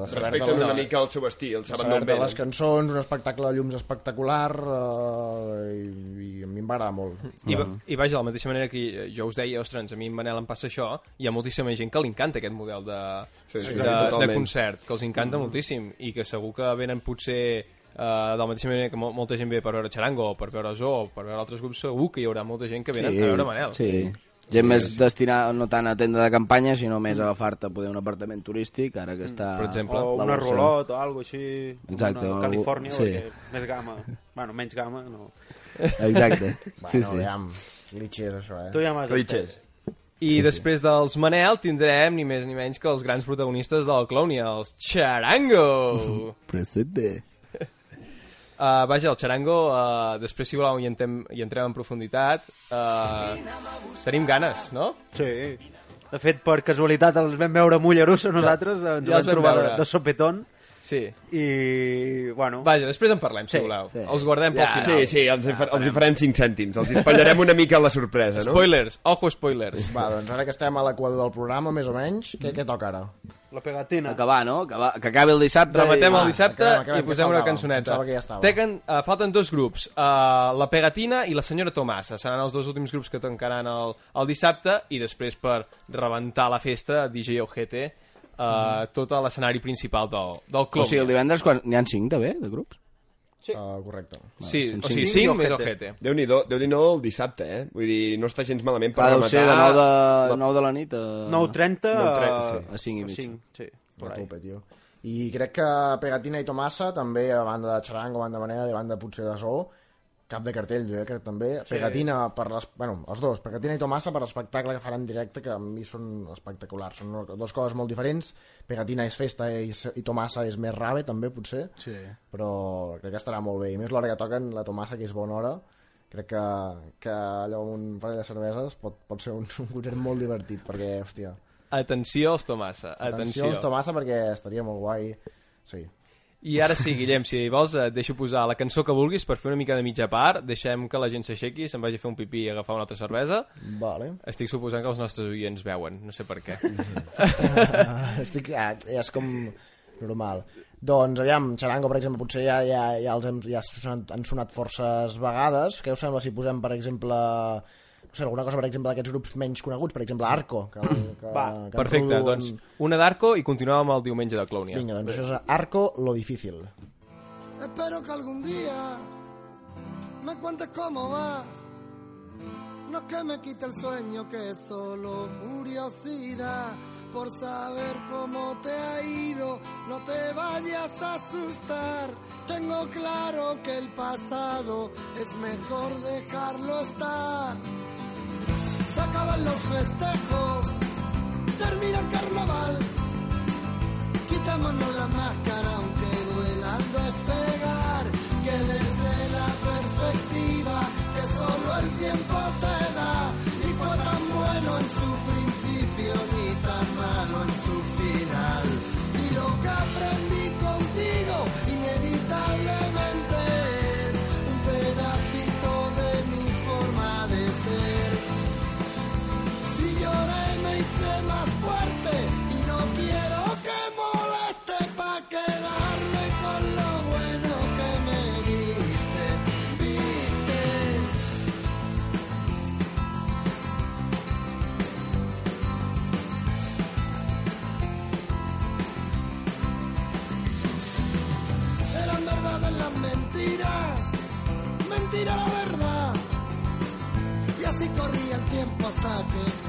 saber respecten les- una mica el seu estil, saben saber d'on de les cançons, un espectacle de llums espectacular eh, i, i a mi em va agradar molt. I, va- I vaja, de la mateixa manera que jo us deia, ostres, a mi en Manel em passa això, hi ha moltíssima gent que li encanta aquest model de, Sí, sí, de, sí, de concert, que els encanta moltíssim i que segur que venen potser uh, de la mateixa manera que mo molta gent ve per veure Charango o per veure Zoo o per veure altres grups, segur que hi haurà molta gent que venen a veure Manel. Sí. Gent més destinada no tant a tenda de campanya, sinó més a agafar-te poder un apartament turístic, ara que està... Per exemple. O la una rolot o alguna així. Exacte, Una Califòrnia, sí. més gamma. <laughs> Bueno, menys gamma, no. Exacte. <laughs> bueno, sí, sí. aviam, clichés això, eh? Tu ja m'has entès. I sí, després sí. dels Manel tindrem ni més ni menys que els grans protagonistes del Clownia, els Charango! <laughs> Presente. Uh, vaja, el Charango, uh, després si voleu hi, entrem, hi entrem en profunditat. Uh, tenim ganes, no? Sí. De fet, per casualitat els vam veure a Mollerussa nosaltres, ens ja ja els vam vam trobar de, veure. de sopetón Sí. i, bueno, Vaja, després en parlem, si Sí, voleu. sí. Els guardem pel Ja, final. sí, sí, els, hi fa- els hi farem 5 cèntims. Els espatllarem una mica la sorpresa, no? Spoilers, ojo spoilers. Va, doncs ara que estem a l'equador del programa, més o menys, què, què toca ara? La pegatina. Acabar, no? Acabar, que acabi el dissabte. Rematem i... el dissabte acabem, acabem, i que posem una cançoneta. Que ja estava. Tequen, uh, falten dos grups, uh, la Pegatina i la senyora Tomassa. Seran els dos últims grups que tancaran el, el dissabte i després per rebentar la festa, DJ Ojete, uh, tot a l'escenari principal del, del O club. sigui, el divendres quan... n'hi ha cinc, també, de grups? Sí. Uh, correcte. Sí, o sigui, cinc i 5 més Ojete. Déu-n'hi-do déu nhi el dissabte, eh? Vull dir, no està gens malament per Clar, deu ser de 9 de, la- 9 de la nit a... 9.30 9:30, a, sí. A cinc i mig. 5, sí, por A ahí. tope, tio. I crec que Pegatina i Tomassa, també, a banda de Charango, a banda de Manel i a banda potser de Zoo, cap de cartell, jo crec també. Sí. Pegatina per les... Bueno, els dos, Pegatina i Tomassa per l'espectacle que faran en directe, que a mi són espectaculars. Són dues coses molt diferents. Pegatina és festa i, i Tomassa és més rave, també, potser. Sí. Però crec que estarà molt bé. I més l'hora que toquen, la Tomassa, que és bona hora, crec que, que allò amb un parell de cerveses pot, pot ser un, <laughs> un concert molt divertit, perquè, hòstia, Atenció als Tomassa, atenció atenció. als Tomassa perquè estaria molt guai. Sí. I ara sí, Guillem, si vols, et deixo posar la cançó que vulguis per fer una mica de mitja part, deixem que la gent s'aixequi, se'n vagi a fer un pipí i agafar una altra cervesa. Vale. Estic suposant que els nostres oients veuen, no sé per què. <laughs> Estic, ja, ja és com normal. Doncs, aviam, Charango, per exemple, potser ja, ja, ja els hem, ja han sonat forces vegades. Què us sembla si posem, per exemple, no sé, alguna cosa, per exemple, d'aquests grups menys coneguts, per exemple, Arco, que, que, Va, que en Perfecte, Rudo doncs en- una d'Arco i continuem amb el diumenge de Clownia. Vinga, doncs això és Arco, lo difícil. Espero que algún día me cuentes cómo vas. No es que me quite el sueño, que es solo curiosidad por saber cómo te ha ido. No te vayas a asustar. Tengo claro que el pasado es mejor dejarlo estar. Se acaban los festejos, termina el carnaval. Quitémonos la máscara aunque duela al despegar Que desde la perspectiva que solo el tiempo te mentira la verdad. Y así corría el tiempo hasta que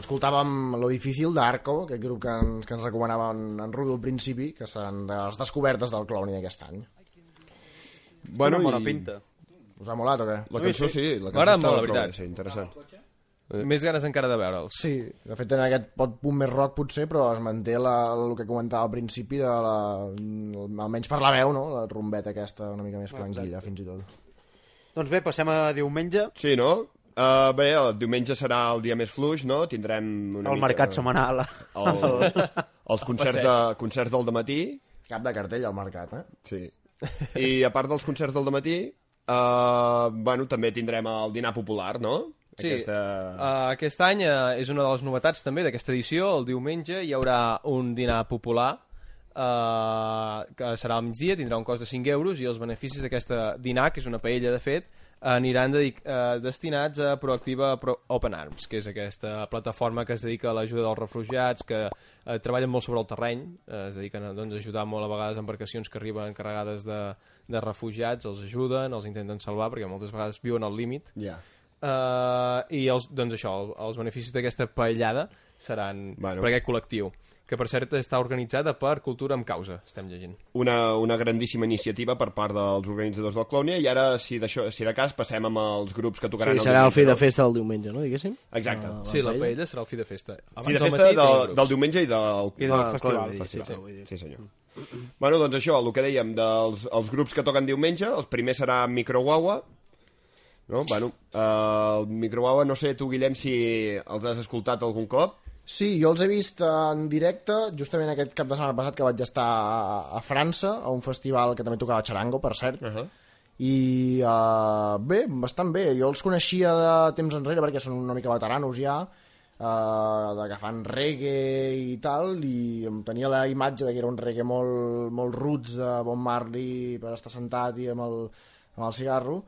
escoltàvem Lo Difícil d'Arco, aquest grup que ens, que ens recomanava en, en Rudo al principi, que seran de les descobertes del Clowny d'aquest any. Bueno, Una bona i pinta. Us ha molat o què? La cançó sí, la cançó M'agrada està molt, la veritat. Sí, interessant. Més ganes encara de veure'ls. Sí, de fet en aquest pot punt més rock potser, però es manté la, el que comentava al principi, de la, almenys per la veu, no? la rumbeta aquesta una mica més franquilla, fins i tot. Doncs bé, passem a diumenge, Sí, no? Uh, bé, el diumenge serà el dia més fluix, no? Tindrem una el mica... mercat setmanal. El, els <laughs> concerts, de, concerts del matí, Cap de cartell al mercat, eh? sí. I a part dels concerts del matí, uh, bueno, també tindrem el dinar popular, no? Sí, Aquesta... uh, aquest any uh, és una de les novetats també d'aquesta edició. El diumenge hi haurà un dinar popular uh, que serà al migdia, tindrà un cost de 5 euros i els beneficis d'aquesta dinar, que és una paella de fet, aniran dedic uh, destinats a Proactiva Pro Open Arms, que és aquesta plataforma que es dedica a l'ajuda dels refugiats, que uh, treballen molt sobre el terreny, uh, es dediquen a doncs, ajudar molt a vegades embarcacions que arriben carregades de, de refugiats, els ajuden, els intenten salvar, perquè moltes vegades viuen al límit, Ja. Uh, I els, doncs això, el- els beneficis d'aquesta paellada seran Bueno. per aquest col·lectiu, que per cert està organitzada per Cultura amb Causa, estem llegint. Una, una grandíssima iniciativa per part dels organitzadors del Clownia i ara, si, si de cas, passem amb els grups que tocaran Sí, serà el diumenge, fi de no? festa del diumenge, no, diguéssim? Exacte. Ah, sí, la paella? paella serà el fi de festa. Abans Fi de del festa matí de, tenim grups. del diumenge i del... I del Ah, festival. clar, sí, festival. sí, vull dir. Sí, senyor. Bueno, doncs això, el que dèiem dels els grups que toquen diumenge, els primers serà Microguagua, no? Bueno, eh, el Microguagua, no sé, tu, Guillem, si els has escoltat algun cop. Sí, jo els he vist en directe justament aquest cap de setmana passat que vaig estar a, a França, a un festival que també tocava xarango, per cert. Uh -huh. I uh, bé, bastant bé. Jo els coneixia de temps enrere perquè són una mica veteranos ja, uh, de que fan reggae i tal, i em tenia la imatge de que era un reggae molt, molt roots de Bon Marley per estar sentat i amb el, amb el cigarro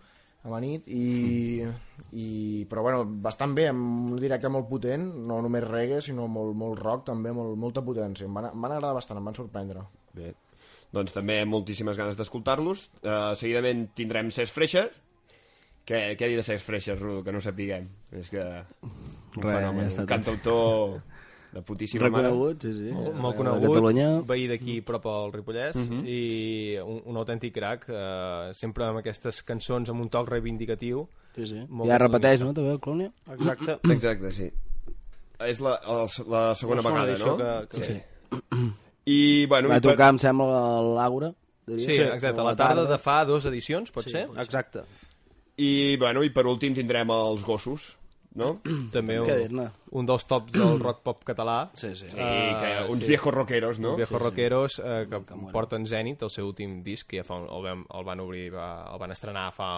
a la nit i, i, però bueno, bastant bé amb un directe molt potent, no només reggae sinó molt, molt rock també, molt, molta potència em van, em van agradar bastant, em van sorprendre Bé. Doncs també moltíssimes ganes d'escoltar-los. Uh, seguidament tindrem Ses Freixes. Què, què dir de Ses Freixes, Rudo, que no sapiguem? És que... Un Res, fenomen, ja un cantautor de putíssima mare. Reconegut, sí, sí. Molt, molt conegut, Catalunya. veí d'aquí prop al Ripollès, i un, un autèntic crac, eh, sempre amb aquestes cançons amb un toc reivindicatiu. Sí, sí. Molt ja repeteix, catalanista. no, també, el Clònia? Exacte. <coughs> Exacte, sí. És la, la segona La segona vegada, no? que- que- sí. I, bueno... Va i per- tocar, em sembla, l'Aura. diria. Sí, exacte, a la tarda de fa dues edicions, pot ser? Exacte. I, bueno, i per últim tindrem els gossos, no? <clears throat> També un, un dels tops del <clears throat> rock pop català. Sí, sí. Sí, que uns viejos rockeros, no? Els Viejos Rockeros, eh, que porten Zenit, el seu últim disc, que ja fa un, el, vam, el van obrir, va, el van estrenar fa,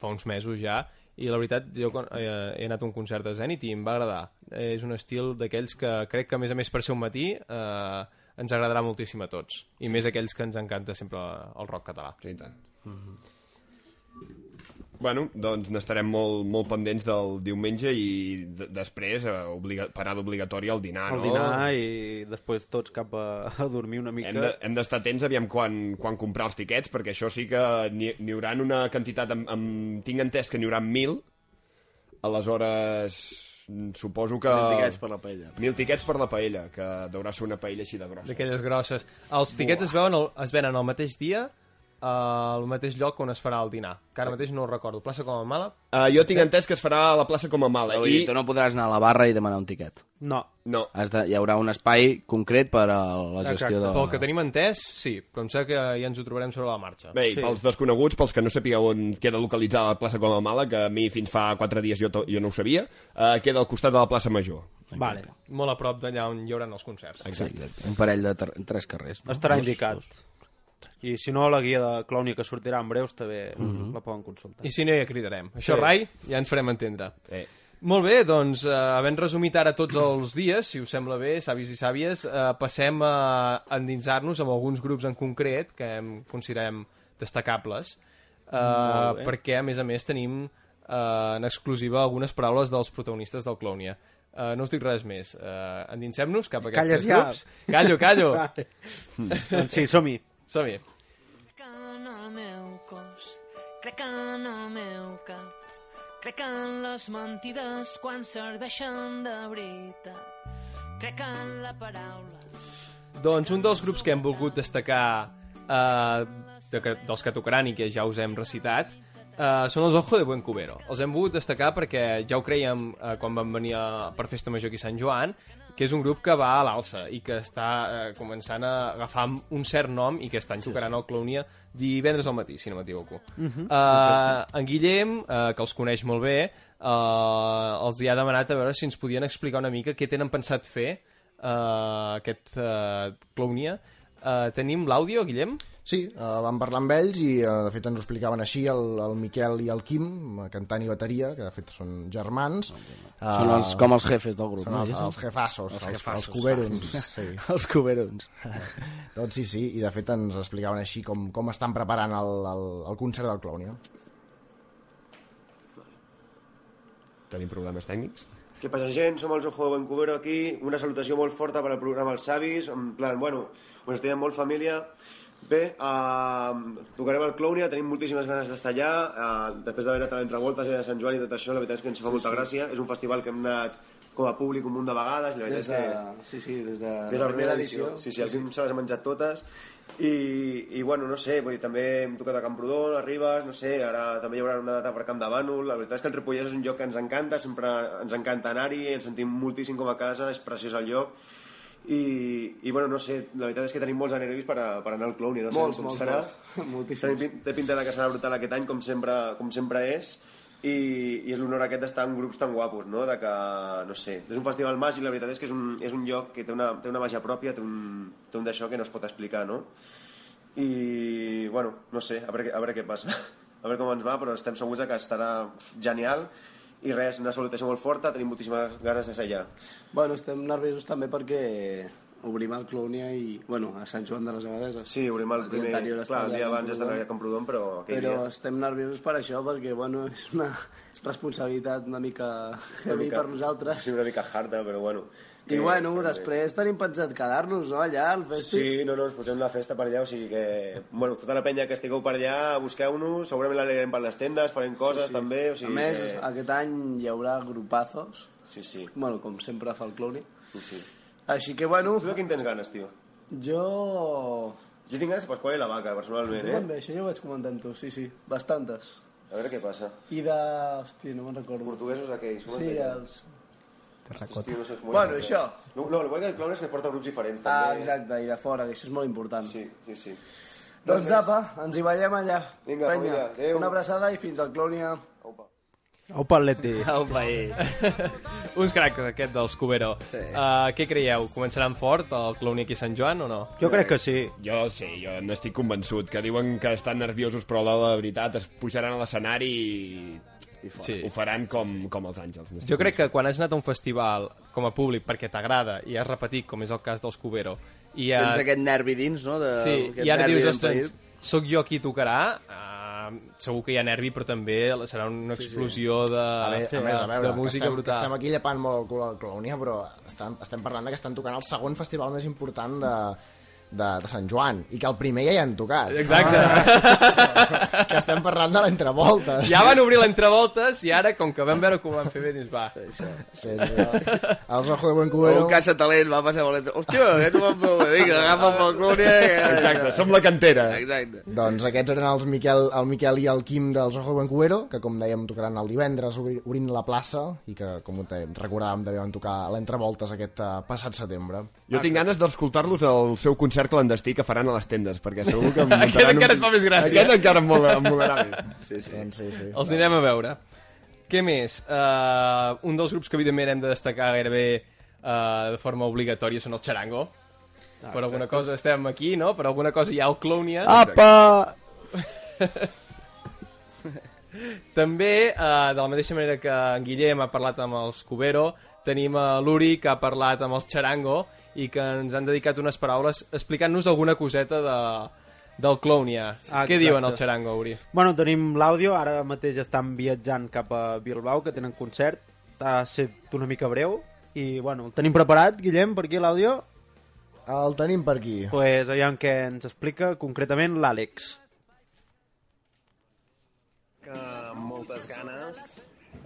fa uns mesos ja, i la veritat, jo quan, eh, he anat a un concert de Zenit i em va agradar. Eh, és un estil d'aquells que crec que, a més a més, per ser un matí, eh, ens agradarà moltíssim a tots. I més aquells que ens encanta sempre el rock català. Sí, i tant. Bueno, doncs n'estarem molt, molt pendents del diumenge i després eh, obliga parada obligatòria al dinar, El no? dinar i després tots cap a, a dormir una mica. Hem de- d'estar atents aviam quan, quan comprar els tiquets, perquè això sí que n'hi haurà una quantitat... Amb, amb, tinc entès que n'hi haurà mil, aleshores suposo que... Tiquets per la paella. Mil tiquets per la paella, que deurà ser una paella així de grossa. D'aquelles grosses. Els tiquets es, veuen el, es venen el mateix dia al mateix lloc on es farà el dinar. Que ara mateix no ho recordo. Plaça com a Mala? Uh, jo tinc entès que es farà a la plaça com a mala. I... tu no podràs anar a la barra i demanar un tiquet. No. No, Has de, hi haurà un espai concret per a la gestió Exacte. de... Pel que tenim entès, sí, però em sembla que ja ens ho trobarem sobre la marxa. Bé, Sí. pels desconeguts, pels que no sapigueu on queda localitzada la plaça com a Mala, que a mi fins fa quatre dies jo, to- jo no ho sabia, uh, queda al costat de la plaça Major. Vale. Molt a prop d'allà on hi haurà els concerts. Sí, exacte. Un parell de ter- tres carrers. no? Estarà Dos, indicat. dos. I si no, la guia de Clownia que sortirà en breus també la poden consultar. I si no, ja cridarem. Això, Sí. Rai, ja ens farem entendre. Eh. Molt bé, doncs, eh, havent resumit ara tots els dies, si us sembla bé, savis i sàvies, eh, passem a endinsar-nos amb alguns grups en concret que em considerem destacables, eh, perquè, a més a més, tenim eh, en exclusiva algunes paraules dels protagonistes del Clownia. Uh, no us dic res més. Uh, endinsem-nos cap a aquests Calles tres ja. grups. Callo, callo. <laughs> Vale. doncs sí, som-hi. Som-hi. Crec en el meu cos, crec en el meu cap. Crec en les mentides quan serveixen de veritat. Crec en la paraula. Doncs un dels grups que hem volgut destacar eh, de, dels que tocaran i que ja us hem recitat eh, són els Ojo de Buen Cubero. Els hem volgut destacar perquè ja ho creiem eh, quan van venir a, per Festa Major aquí a Sant Joan, que és un grup que va a l'alça i que està eh, començant a agafar un cert nom i que estan tocaran al Clownia divendres al matí, si no m'equivoco. Mhm. eh, en Guillem, eh, que els coneix molt bé, eh, els hi ha demanat a veure si ens podien explicar una mica què tenen pensat fer uh, aquest uh, Clownia. Uh, tenim l'àudio, Guillem? Sí, uh, vam parlar amb ells i uh, de fet ens ho explicaven així el, el Miquel i el Quim, eh, cantant i bateria, que de fet són germans. Uh, Són els, com els jefes del grup. Són no? els, els jefassos, els, els, jefassos. els cuberons. <laughs> Sí. <laughs> Els cuberons. <laughs> doncs sí, sí, i de fet ens explicaven així com, com estan preparant el, el, el concert del Clownia. Tenim problemes tècnics? Què passa, gent? Som els Ojo de Vancouver aquí. Una salutació molt forta per al programa Els Savis. En plan, bueno, us estem molt família. Bé, uh, tocarem el Clownia, tenim moltíssimes ganes d'estar allà. Uh, després d'haver anat a l'entrevoltes i a Sant Joan i tot això, la veritat és que ens fa Sí, molta sí. gràcia. És un festival que hem anat com a públic un munt de vegades la veritat Des de, és que... sí, sí, des de, Des de la primera edició. Sí, sí, el Quim se les ha menjat totes. I, i bueno, no sé, vull dir, també hem tocat a Camprodon, a Ribes, no sé, ara també hi haurà una data per Camp de Bànol. La veritat és que el Ripollès és un lloc que ens encanta, sempre ens encanta anar-hi, ens sentim moltíssim com a casa, és preciós el lloc. I, i bueno, no sé, la veritat és que tenim molts nervis per, a, per anar al Clowny, no sé Molts, com molts, serà. molts. <laughs> Moltíssims. Té pin- Té pinta de que serà brutal aquest any, com sempre, com sempre és, i, i és l'honor aquest d'estar en grups tan guapos, no? De que, no sé, és un festival màgic, la veritat és que és un, és un lloc que té una, té una màgia pròpia, té un, té un d'això que no es pot explicar, no? I, bueno, no sé, a veure, a veure què passa, <laughs> a veure com ens va, però estem segurs que estarà genial, i res, una salutació molt forta, tenim moltíssimes ganes de ser allà. Bueno, estem nerviosos també perquè obrim el Clownia i, bueno, a Sant Joan de les Abadeses. Sí, obrim el primer... anterior Clar, el dia abans Camprodon. estan a Camprodon, però aquell Però dia... estem nerviosos per això, perquè, bueno, <laughs> és una responsabilitat una mica heavy per nosaltres. Sí, una mica harta, però bueno. I, bueno, després tenim pensat quedar-nos, no?, allà, al festi. Sí, no, no, ens posem la festa per allà, o sigui que... Bueno, tota la penya que estigueu per allà, busqueu-nos, segurament l'alegrem per les tendes, farem coses Sí, sí. també, o sigui a més, que... aquest any hi haurà grupazos. Sí, sí. Bueno, com sempre fa el Clowny. Sí, sí. Així que, bueno... Tu de quin tens ganes, tio? Jo... Jo tinc ganes de Pasqual i la Vaca, personalment, eh? també, això ja ho vaig comentar amb tu, sí, sí, bastantes. A veure què passa. I de... Hòstia, no me'n recordo. Portuguesos aquells, Sí, els... Hòstia, no sé com Bueno, es això. deia. No, no, el bo que el clown és que porta grups diferents, Ah, també. exacte, i de fora, que això és molt important. Sí, sí, sí. Doncs apa, ens hi veiem allà. Vinga, família, adéu. una abraçada i fins al Clònia. Opa, Leti. <laughs> Aupa, eh. <laughs> Uns cracs, aquest dels Cubero. Sí. Uh, què creieu? Començaran fort el Clowny aquí a Sant Joan o no? Jo crec que sí. Jo sí, jo n'estic convençut, que diuen que estan nerviosos, però a l'hora de la veritat es pujaran a l'escenari i, i Sí. ho faran com, com els àngels. Jo crec que quan has anat a un festival com a públic perquè t'agrada i has repetit, com és el cas dels Cubero, i ja... Tens aquest nervi dins, no? De, Sí, aquest i ara nervi dius, ostres, sóc jo qui tocarà, uh, segur que hi ha nervi, però també serà una explosió de, A, a més, a veure, de música que estem, que brutal. estem aquí llepant molt el cul al Clownia, però estem, estem parlant de que estan tocant el segon festival més important de, de, de Sant Joan, i que el primer ja hi han tocat. Exacte. que estem parlant de l'entrevoltes. Ja van obrir l'entrevoltes i ara, com que vam veure que ho van fer bé, dins va. Sí, sí. Els Ojo de Buen Cubero... Un casa talent va passar molt entre... Hòstia, aquest ho vam fer molt bé, que agafa pel Clònia... Exacte, som la cantera. Exacte. Doncs aquests eren els Miquel, el Miquel i el Quim dels Ojo de Buen Cubero, que com dèiem tocaran el divendres obri- obrint la plaça i que, com recordàvem, també van tocar l'entrevoltes aquest uh, passat setembre. Jo tinc ganes d'escoltar-los al seu concert clandestí que faran a les tendes, perquè segur que... <laughs> Aquest muntaran encara et fa més gràcia. Aquest encara em mola, em molarà més. <laughs> Sí, sí. Doncs sí, sí. Els anirem a veure. Què més? Uh, un dels grups que evidentment hem de destacar gairebé uh, de forma obligatòria són el Charango. Ah, per alguna cosa estem aquí, no? Per alguna cosa hi ha el Clownia. Apa! <laughs> També, uh, de la mateixa manera que en Guillem ha parlat amb els Cubero, tenim a l'Uri que ha parlat amb els Charango i que ens han dedicat unes paraules explicant-nos alguna coseta de, del Clownia. Ah, Què diuen el Charango, Uri? Bueno, tenim l'àudio, ara mateix estan viatjant cap a Bilbao, que tenen concert. Ha set una mica breu. I, bueno, el tenim preparat, Guillem, per aquí l'àudio? El tenim per aquí. pues, allà en què ens explica concretament l'Àlex. que amb moltes ganes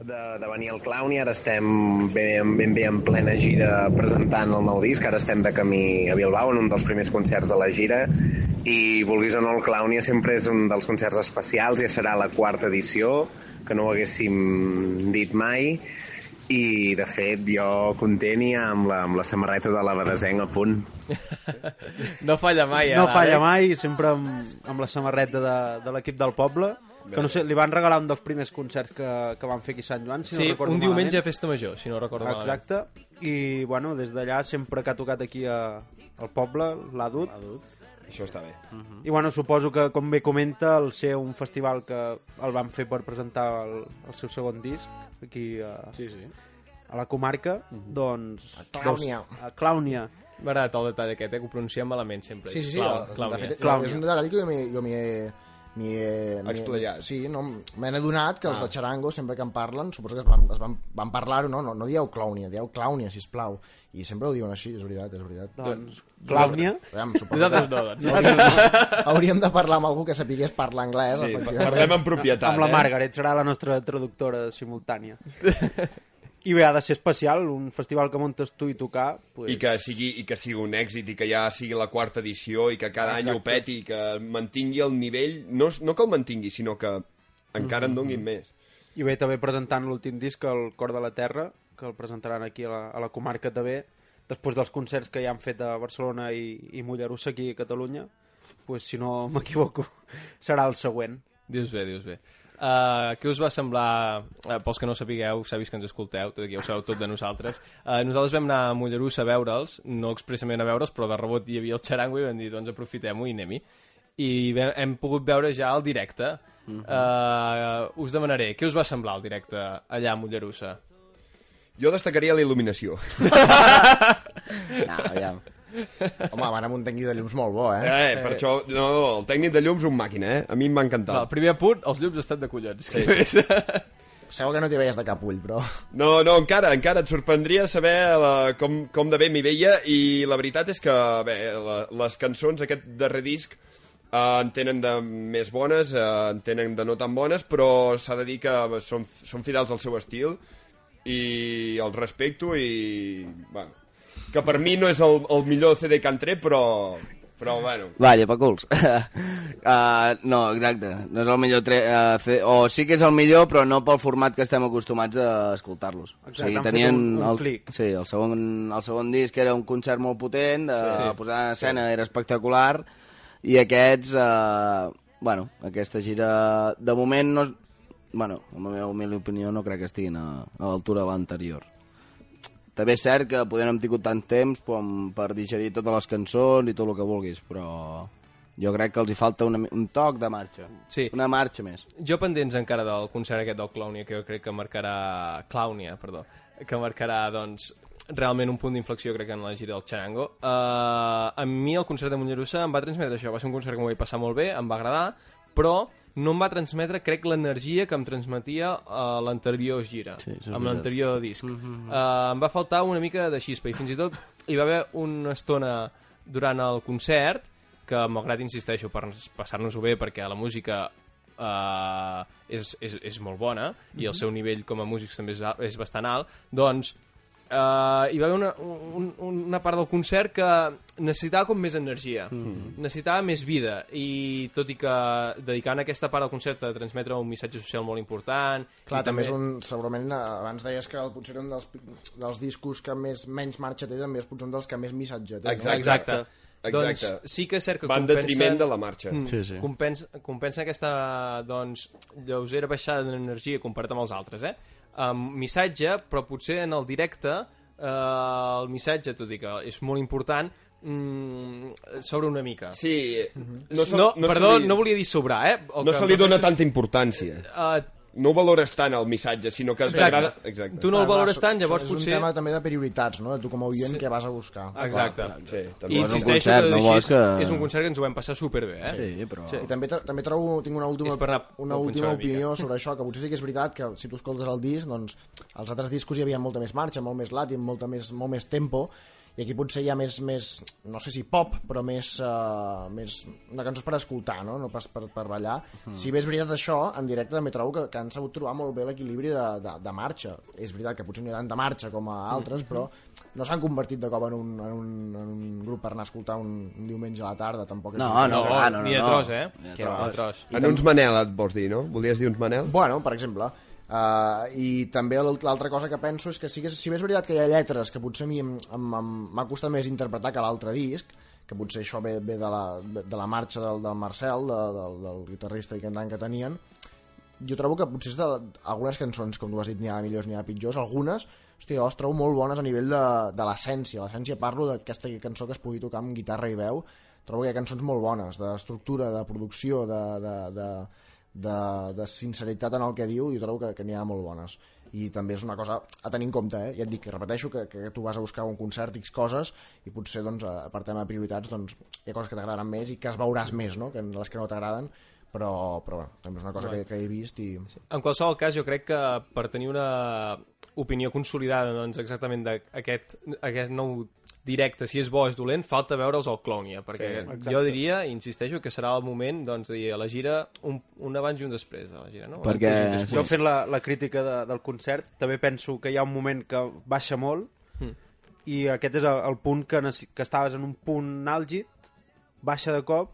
de, de venir al Clown i ara estem ben, ben bé en plena gira presentant el nou disc, ara estem de camí a Bilbao en un dels primers concerts de la gira. I vulguis o no el Clownia sempre és un dels concerts especials, ja serà la quarta edició que no ho haguéssim dit mai. I de fet jo content i amb la, amb la samarreta de la Badesenc a punt. No falla mai, eh? No falla mai, sempre amb, amb la samarreta de, de l'equip del poble, que no sé, li van regalar un dels primers concerts que, que van fer aquí a Sant Joan, si Sí, no recordo un diumenge a malament. Festa Major, si no recordo malament. Exacte, i bueno, des d'allà sempre que ha tocat aquí a, al poble l'ha dut. Això està bé. I bueno, suposo que, com bé comenta, el ser un festival que el van fer per presentar el, el seu segon disc aquí a, sí, sí. a la comarca, doncs... A Clàunia. Doncs, a Clàunia. M'agrada el detall aquest, eh, que ho pronunciem malament sempre. Sí, sí, sí. Clau- de Clàudia. fet, Clàudia. és un detall que jo m'hi jo m'hi he Explayat. Sí, no, me n'he adonat que els de Charango, sempre que en parlen, suposo que es van, es van, van parlar-ho, no? no? No dieu Clàunia, dieu Clàunia, sisplau. I sempre ho diuen així, és veritat, és veritat. Doncs, Clàunia. Aviam, suposo Nosaltres que no, doncs. hauríem, hauríem de parlar amb algú que sapigués parlar anglès. Sí, efectivament. parlem amb propietat, amb la eh? Margaret, serà la nostra traductora simultània. <laughs> I bé, ha de ser especial, un festival que muntes tu i tocar, pues, I que, sigui, I que sigui un èxit i que ja sigui la quarta edició i que cada any ho peti i que mantingui el nivell, no, no que el mantingui, sinó que encara en donguin més. I bé, també presentant l'últim disc, el Cor de la Terra, que el presentaran aquí a la, a la comarca també, després dels concerts que ja han fet a Barcelona i, i Mollerussa aquí a Catalunya, pues, si no m'equivoco, <laughs> serà el següent. Dius bé, dius bé. Uh, què us va semblar, uh, pels que no sapigueu, sabis que ens escolteu, tot aquí ja ho sabeu tot de nosaltres, uh, nosaltres vam anar a Mollerussa a veure'ls, no expressament a veure'ls, però de rebot hi havia el xarango i vam dir, doncs aprofitem-ho i anem-hi. I vam, hem pogut veure ja el directe. uh, us demanaré, què us va semblar el directe allà a Mollerussa? Jo destacaria la il·luminació. No, <laughs> aviam. Home, van amb un tècnic de llums molt bo, eh? Eh, per això, no, el tècnic de llums un màquina, eh? A mi em va encantar. El primer punt, els llums estan de collons. Sí. <laughs> Segur que no t'hi veies de cap ull, però... No, no, encara, encara et sorprendria saber la, com, com de bé m'hi veia i la veritat és que bé, la, les cançons d'aquest darrer disc eh, en tenen de més bones, eh, en tenen de no tan bones, però s'ha de dir que són, són fidels al seu estil i el respecto i... Bueno, que per mi no és el, el millor CD que han tret, però... Però, bueno, Va, llepaculs. <laughs> uh, no, exacte. No és el millor... Tre uh, fe... O sí que és el millor, però no pel format que estem acostumats a escoltar-los. Exacte, han fet un- un el, clic. Sí, el segon, el segon disc era un concert molt potent, de Sí, sí, sí. posar en escena era espectacular, i aquests... Uh, bueno, aquesta gira... De moment, no, bueno, en la meva humil opinió, no crec que estiguin a, a l'altura de l'anterior. També és cert que podem hem tingut tant temps com per digerir totes les cançons i tot el que vulguis, però jo crec que els hi falta una, un toc de marxa. Sí. Una marxa més. Jo pendents encara del concert aquest del Clownia, que jo crec que marcarà... Clownia, perdó. Que marcarà, doncs, realment un punt d'inflexió, crec, en la gira del Charango. Uh, a mi el concert de Mollerussa em va transmetre això. Va ser un concert que m'ho vaig passar molt bé, em va agradar, però no em va transmetre, crec, l'energia que em transmetia uh, l'anterior gira, Sí, amb l'anterior disc. Uh, em va faltar una mica de xispa, i fins i tot hi va haver una estona durant el concert que, malgrat insisteixo, per passar-nos-ho bé, perquè la música uh, és, és, és molt bona i el seu nivell com a músics també és, a- és bastant alt, doncs uh, hi va haver una, un, una part del concert que necessitava com més energia, necessitava més vida i tot i que dedicant aquesta part del concert a transmetre un missatge social molt important Clar, també és un... Segurament, eh, abans deies que el, potser un dels, dels discos que més menys marxa té, també és potser un dels que més missatge té. Exacte. Exacte. Exacte. Doncs sí que és cert que va en compensa... detriment de la marxa. Mm, Sí, sí. Compensa, compensa aquesta doncs, lleugera baixada d'energia comparat amb els altres, eh? Um, missatge, però potser en el directe eh, el missatge, tot i que és molt important, mm, s'obre una mica. Sí, No, se- no, se perdó, li- no volia dir sobrar, eh? El no que se li dona tanta importància. Uh, No ho valores tant el missatge, sinó que t'agrada... Exacte. tu no el Clar, valores clar, tant, llavors és potser... un tema també de prioritats, no? De tu com a oient, Sí. què vas a buscar. Exacte. Sí, I també. és un insisteixo concert, que, no vols que- és un concert que ens ho vam passar superbé, eh? Sí, però... Sí. I també, també trobo, tinc una última, És anar una a punxar última una mica. opinió sobre això, que potser sí que és veritat que si tu escoltes el disc, doncs els altres discos hi havia molta més marxa, molt més làtim, molta més, molt més tempo, i aquí potser hi ha més, més no sé si pop, però més, uh, més de cançons per escoltar, no, no pas per, per ballar. Mhm. Si bé és veritat això, en directe també trobo que, que han sabut trobar molt bé l'equilibri de, de, de marxa. És veritat que potser no hi ha tanta marxa com a altres, Mhm. però no s'han convertit de cop en un, en, un, en un grup per anar a escoltar un, un diumenge a la tarda, tampoc és No, no, clar, no, no, ni de no. tros, eh? Ni de Que va, tros. de tros. I En uns Manel et vols dir, no? Volies dir uns Manel? Bueno, per exemple. Uh, I també l'alt- l'altra cosa que penso és que que, si bé és veritat que hi ha lletres que potser a mi m'ha costat més interpretar que l'altre disc, que potser això ve, ve de, la, de la marxa del, del Marcel, de, del, del guitarrista i cantant que tenien, jo trobo que potser de, algunes cançons, com tu has dit, n'hi ha millors, n'hi ha pitjors, algunes, hòstia, les trobo molt bones a nivell de, de l'essència. L'essència parlo d'aquesta cançó que es pugui tocar amb guitarra i veu, trobo que hi ha cançons molt bones, d'estructura, de producció, de, de, de, de, de sinceritat en el que diu, i jo trobo que, que n'hi ha molt bones. I també és una cosa a tenir en compte, eh? ja et dic, que repeteixo que, que tu vas a buscar un concert X coses i potser doncs, per tema de prioritats doncs, hi ha coses que t'agradaran més i que es veuràs més no? que les que no t'agraden però, però bueno, també és una cosa que, que he vist i... En qualsevol cas, jo crec que per tenir una opinió consolidada doncs, exactament d'aquest aquest nou directe, si és bo o és dolent, falta veure'ls al Clownia, perquè exacte. jo diria, i insisteixo, que serà el moment doncs, de dir a la gira un, un abans i un després de la gira, no? Perquè- Sí. Jo fent la, la crítica de, del concert també penso que hi ha un moment que baixa molt Mm. i aquest és el, el punt que, que estaves en un punt àlgid baixa de cop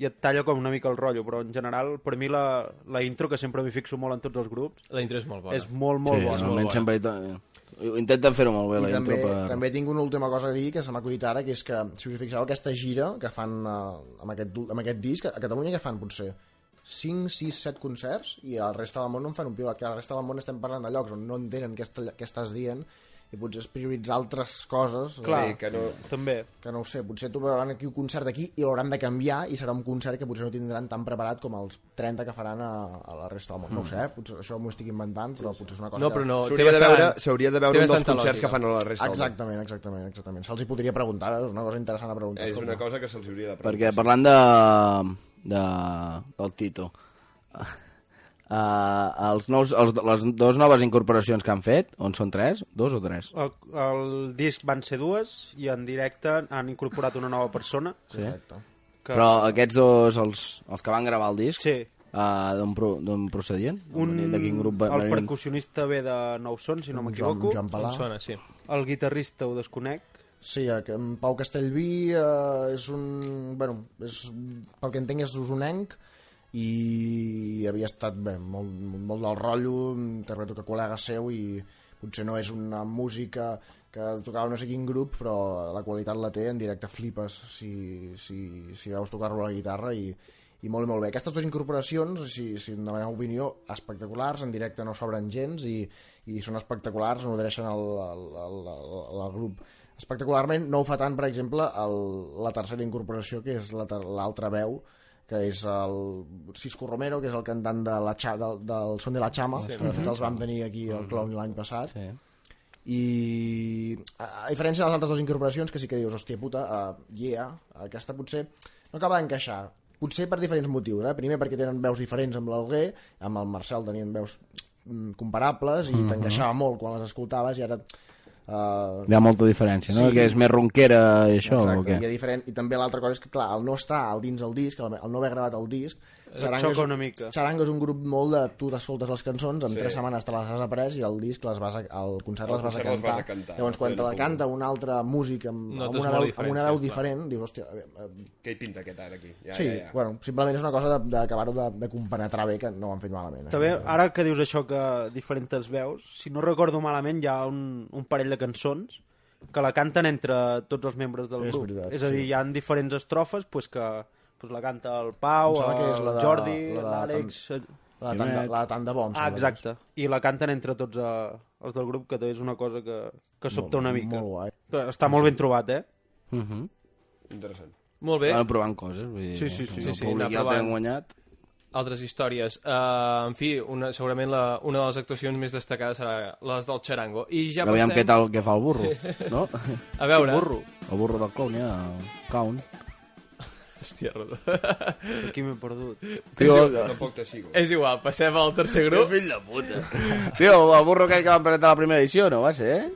i et talla com una mica el rotllo però en general per mi la, la intro que sempre m'hi fixo molt en tots els grups La intro és molt bona. és molt molt sí, bona. normalment sempre hi to- intenten fer-ho molt bé, la I intro també, per... també tinc una última cosa a dir que se m'ha acudit ara, que és que, si us hi fixeu, aquesta gira que fan uh, amb, aquest, amb aquest disc, a Catalunya que fan potser? 5, 6, 7 concerts i al resta del món no en fan un pilote, que al resta del món estem parlant de llocs on no entenen què, està, què estàs dient i potser és prioritzar altres coses Clar. Sí, que no... també que no ho sé, potser tu veuran aquí un concert aquí i l'hauran de canviar i serà un concert que potser no tindran tan preparat com els 30 que faran a, a la resta del món. No ho sé, eh? potser això m'ho estic inventant, però potser és una cosa No, que... però no, té S'hauria de veure, s'hauria de veure un dels concerts lògica. que fan a la resta del món. Exactament, exactament, exactament. Se'ls hi podria preguntar, eh? és una cosa interessant a preguntar. És una cosa que se'ls hauria de preguntar. Perquè parlant de, de, del Tito, uh, els nous, els, les dues noves incorporacions que han fet, on són tres? Dos o tres? el, el disc van ser dues i en directe han incorporat una nova persona Sí. Correcte. que... Però aquests dos, els, els que van gravar el disc, sí, uh, d'on pro, d'on procedien? un, De quin grup van el percussionista ve de Nou Sons, si no Joan, m'equivoco Joan Palà. sona, sí. el guitarrista ho desconec Sí, eh, que en Pau Castellví eh, és un... Bueno, és, pel que entenc és usonenc i havia estat bé, molt, molt del rotllo, interpreto que col·lega seu i potser no és una música que tocava no sé quin grup, però la qualitat la té, en directe flipes si, si, si veus tocar-lo a la guitarra i, i molt molt bé. Aquestes dues incorporacions, si, si em demaneu opinió, espectaculars, en directe no sobren gens i, i són espectaculars, nodreixen el, el, el, el, el grup espectacularment. No ho fa tant, per exemple, el, la tercera incorporació, que és la l'altra veu, que és el Cisco Romero, que és el cantant de la, Cha- del, del Son de la Chama, sí. que de fet els vam tenir aquí al Clown l'any passat. Sí. I a, a diferència de les altres dues incorporacions, que sí que dius, hòstia puta, uh, yeah, aquesta potser no acaba d'encaixar. Potser per diferents motius, eh? Primer perquè tenen veus diferents amb l'Alguer, amb el Marcel tenien veus mm, comparables i t'encaixava molt quan les escoltaves i ara... Uh, Hi ha molta diferència, no? Sí. Que és més ronquera i això, o Exacte, què? i, hi ha diferent, i també l'altra cosa és que, clar, el no estar al dins el disc, el, el no haver gravat el disc, Xaranga xoca una mica. Xaranga és un grup molt de... Tu t'escoltes les cançons, en Sí. tres setmanes te les has après i el disc les vas a, al concert Al les vas a concert les cantar. vas a cantar, Llavors, quan te la canta un altre músic amb, amb, Notes una, veu, amb una veu diferent, dius, hòstia... eh, eh, Què hi pinta aquest ara aquí? Ja, sí, ja, ja. bueno, simplement és una cosa de- d'acabar-ho de, de compenetrar bé, que no ho han fet malament. També, ara que dius això que diferents veus, si no recordo malament hi ha un, un parell de cançons que la canten entre tots els membres del És grup. veritat, és a dir, sí. hi han diferents estrofes pues, que pues, la canta el Pau, que el la de- Jordi, la de l'Àlex... La, de tant la de tant de bo, em Ah, que exacte. I la canten entre tots eh, els del grup, que també és una cosa que, que sobta una mica. Molt guai. Està molt ben trobat, eh? Uh -huh. Interessant. Molt bé. Van provant coses. Vull dir, Sí, sí, sí. El Sí, sí, públic anar ja el guanyat. altres històries. Uh, en fi, una, segurament la, una de les actuacions més destacades serà les del Charango. I ja Aviam passem... què tal què fa el burro, <laughs> no? A veure... Burro. El burro del clown, ja, el clown. Hòstia, Rodó. Aquí m'he perdut. Tio, Tampoc te sigo. És igual, passem al tercer grup. fill de puta. Tio, el burro aquell que van presentar la primera edició, no va ser, eh?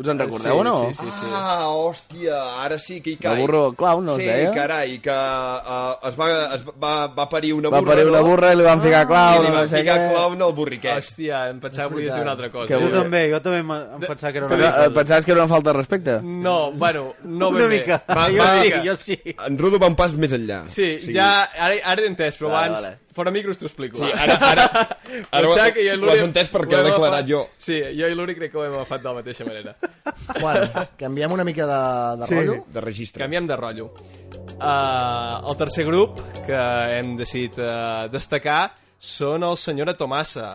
Us en recordeu o no? Sí, sí, sí. Ah, hòstia, ara sí que hi caic. El burro clown, no es sí, deia? carai, que uh, es, va, es va, va parir una Va burra, parir una no? burra i li van ficar clau, I li no van sé ficar què. clown al burriquet. Hòstia, em pensava que volies dir una altra cosa. Que Jo també, jo també em, pensava que era una Però, mica... eh, pensaves que era una falta de respecte? No, bueno, no ben Una bé. mica. Va, jo va. sí, jo sí. En Rudo va un pas més enllà. Sí, ja, ara, ara he entès, però Vale, abans, vale. Fora micros t'ho explico. Sí, ara, ara, <laughs> ara jo i ho l'Uri has entès perquè ho ho he hem declarat jo. Sí, jo i l'Uri crec que ho hem agafat de la mateixa manera. <laughs> Bueno, canviem una mica de, de Sí. rotllo. De registre. Canviem de rotllo. Uh, el tercer grup que hem decidit uh, destacar són el senyora Tomassa.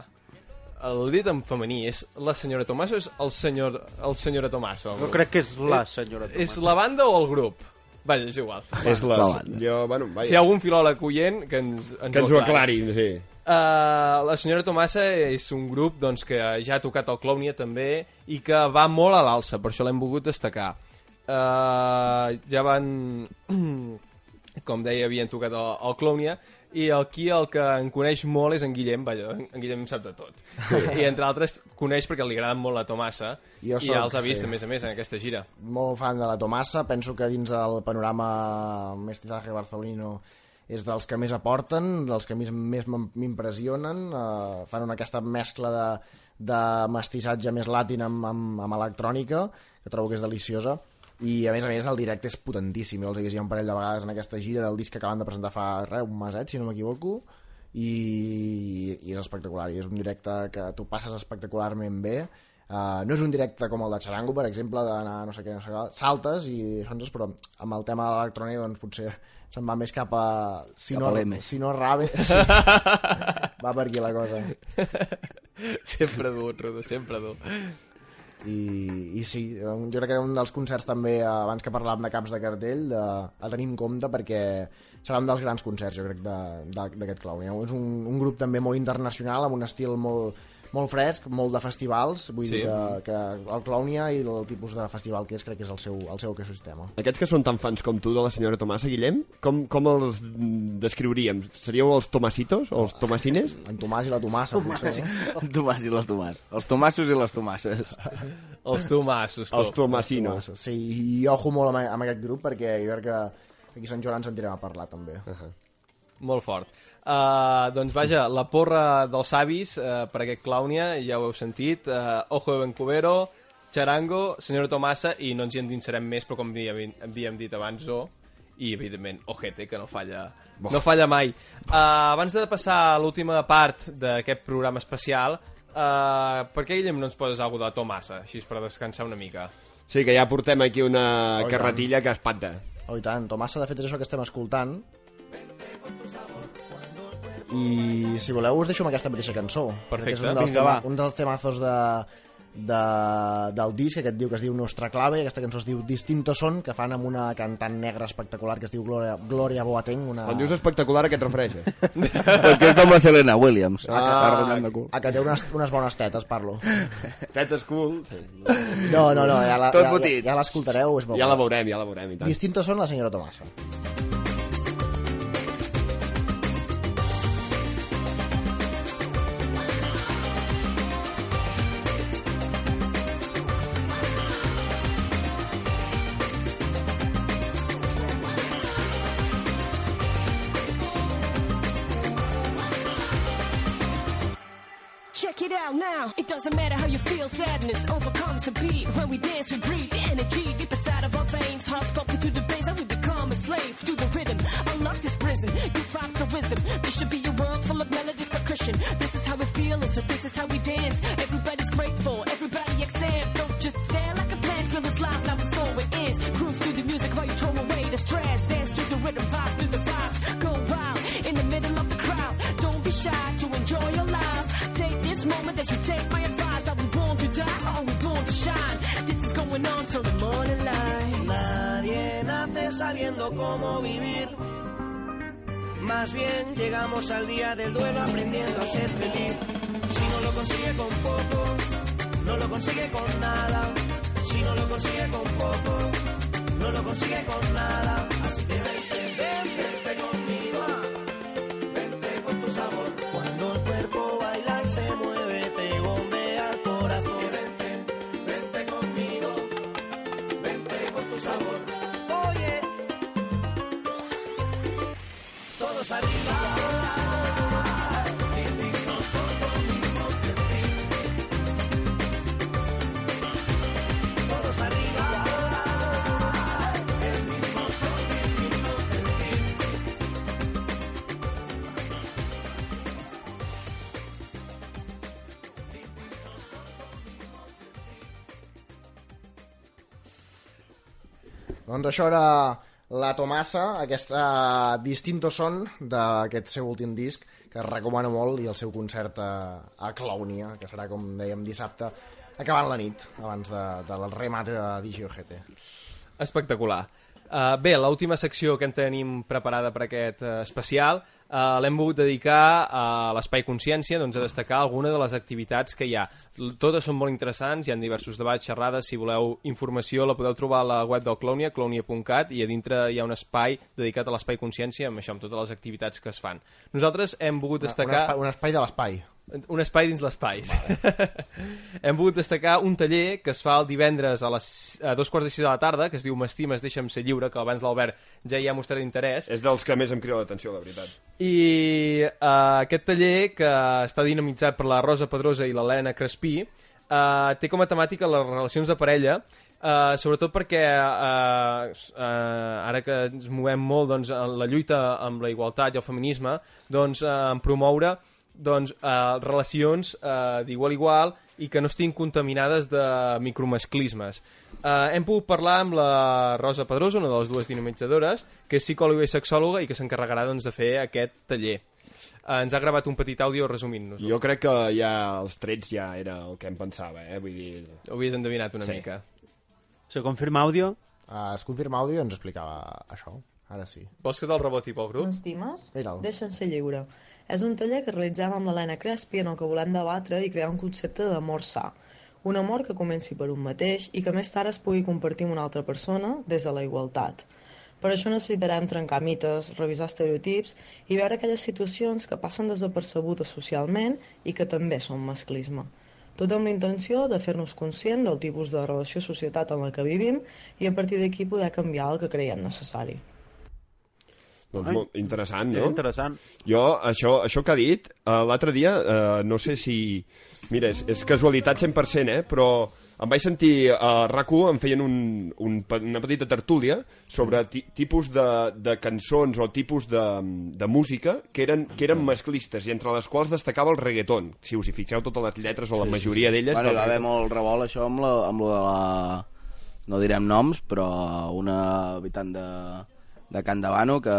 El dit en femení és la senyora Tomassa o és el senyor, el senyora Tomassa? el Jo crec que és la senyora Tomàs. És la banda o el grup? Vaja, és igual. <laughs> És la... Jo, bueno, vaja. Si hi ha algun filòleg oient, que ens, ens Que ens ho aclari, sí. Uh, la senyora Tomassa és un grup doncs, que ja ha tocat el Clownia també i que va molt a l'alça, per això l'hem volgut destacar. Uh, ja van, <clears throat> com deia, havien tocat el, el Clownia i aquí el que en coneix molt és en Guillem, vaja, en Guillem sap de tot. Sí. I entre altres coneix perquè li agrada molt la Tomassa Jo i ja els ha vist, sí. a més a més, en aquesta gira. molt fan de la Tomassa, penso que dins del panorama mestizaje barcelonino és dels que més aporten, dels que més, més m'im- m'impressionen, eh, fan una, aquesta mescla de, de mestissatge més latin amb, amb, amb electrònica, que trobo que és deliciosa, i a més a més el directe és potentíssim, jo els he vist ja un parell de vegades en aquesta gira del disc que acaben de presentar fa res, un meset, si no m'equivoco, i, i és espectacular, i és un directe que tu passes espectacularment bé, Uh, no és un directe com el de Charango, per exemple, d'anar no sé què, no sé què, saltes i això, però amb el tema de l'electrònica doncs potser se'n va més cap a... Si Cap no, a si no rave... <laughs> va per aquí la cosa. sempre dur, Rodo, sempre dur. I, i sí, jo crec que un dels concerts també, eh, abans que parlàvem de caps de cartell, de, a tenir en compte perquè serà un dels grans concerts, jo crec, d'aquest clown. És un, un grup també molt internacional, amb un estil molt, molt fresc, molt de festivals, vull Sí. dir que, que el Clownia i el tipus de festival que és, crec que és el seu, el seu ecosistema. Aquests que són tan fans com tu de la senyora Tomassa, Guillem, com, com els descriuríem? Seríeu els tomasitos o els tomasines? <laughs> En Tomàs i la Tomassa, potser. no? <laughs> El Tomàs i les Tomàs. Els Tomassos i les Tomasses. Els tomassos, tu. Els tomasinos. Tomàs. Sí, i ojo molt amb, amb aquest grup perquè jo crec que aquí a Sant Joan ens sentirem a parlar també. Uh -huh. Molt fort. Uh, doncs vaja, la porra dels avis uh, per aquest Clownia, ja ho heu sentit, uh, Ojo de Bencubero, Charango, Senyora Tomassa, i no ens hi endinsarem més, però com havíem, havíem dit abans, O, i evidentment Ojete, que no falla, no falla mai. Uh, abans de passar a l'última part d'aquest programa especial, uh, per què, Guillem, no ens poses alguna de Tomassa, així per descansar una mica? Sí, que ja portem aquí una Oh, carretilla que espanta. Oh, i tant, Tomassa, de fet, és això que estem escoltant. I si voleu us deixo amb aquesta mateixa cançó. Perfecte. Que és un dels, Vinga, va. un dels temazos de, de, del disc, aquest diu que es diu Nostra Clave, aquesta cançó es diu Distinto Son, que fan amb una cantant negra espectacular que es diu Gloria, Gloria Boateng, una... Quan dius espectacular, a què et refereixes? <laughs> Perquè és com la Selena Williams. Ah, donant de cul. a que té unes, unes bones tetes, parlo. Tetes cool. Sí. No, no, no, ja la- Tot ja, ja, ja l'escoltareu, és molt Ja la veurem, ja la veurem. I tant. Distinto Son, la senyora Tomassa. Beat. When we dance, al día del duelo aprendiendo a ser feliz. Doncs això era la Tomasa, aquesta distinto son d'aquest seu últim disc, que recomano molt, i el seu concert a, a Clownia, que serà, com dèiem, dissabte, acabant la nit, abans de, del remate de DigiOGT. Espectacular. Uh, bé, l'última secció que en tenim preparada per aquest uh, especial uh, l'hem volgut dedicar a l'Espai Consciència doncs, a destacar alguna de les activitats que hi ha. Totes són molt interessants, hi ha diversos debats, xerrades, si voleu informació la podeu trobar a la web del Clownia, clownia.cat, i a dintre hi ha un espai dedicat a l'Espai Consciència amb això, amb totes les activitats que es fan. Nosaltres hem volgut Un, destacar... espai, un espai de l'espai. Un espai dins l'espai. <laughs> Hem volgut destacar un taller que es fa el divendres a, les, a dos quarts de sis de la tarda, que es diu M'estimes, deixa'm ser lliure, que abans l'Albert ja hi ha mostrat interès. És dels que més em crida l'atenció, la veritat. I uh, aquest taller, que està dinamitzat per la Rosa Pedrosa i l'Helena Crespí, uh, té com a temàtica les relacions de parella, uh, sobretot perquè uh, uh, ara que ens movem molt doncs, en la lluita amb la igualtat i el feminisme, doncs, uh, en promoure doncs, uh, relacions uh, d'igual a igual i que no estiguin contaminades de micromasclismes. Uh, hem pogut parlar amb la Rosa Pedrosa, una de les dues dinamitzadores, que és psicòloga i sexòloga i que s'encarregarà doncs, de fer aquest taller. Uh, ens ha gravat un petit àudio resumint-nos. Jo crec que ja els trets ja era el que em pensava, eh? Vull dir... Ho havies endevinat una Sí. mica. Se confirma àudio? Uh, es confirma àudio i ens explicava això. Ara sí. Vols que te'l reboti pel grup? M'estimes? Deixa'm ser lliure. És un taller que realitzem amb l'Helena Crespi en el que volem debatre i crear un concepte d'amor sa. Un amor que comenci per un mateix i que més tard es pugui compartir amb una altra persona des de la igualtat. Per això necessitarem trencar mites, revisar estereotips i veure aquelles situacions que passen desapercebudes socialment i que també són masclisme. Tot amb la intenció de fer-nos conscient del tipus de relació societat en la que vivim i a partir d'aquí poder canviar el que creiem necessari. Doncs Ai, molt interessant, és no? interessant. Jo, això, això que ha dit, uh, l'altre dia, uh, no sé si... Mira, és, és casualitat 100%, eh? Però em vaig sentir a RAC1, em feien un, un, una petita tertúlia sobre ti, tipus de, de cançons o tipus de, de música que eren, que eren masclistes i entre les quals destacava el reggaeton. Si us hi fixeu, totes les lletres o la majoria d'elles... Bueno, hi va haver molt revolt això amb, la, amb lo de la... No direm noms, però una habitant de, de Can Davano que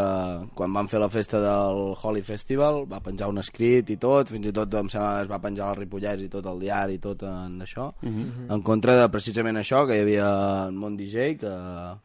quan van fer la festa del Holy Festival va penjar un escrit i tot, fins i tot em sembla es va penjar al Ripollès i tot el diari i tot en això, Mhm. en contra de precisament això, que hi havia un món DJ que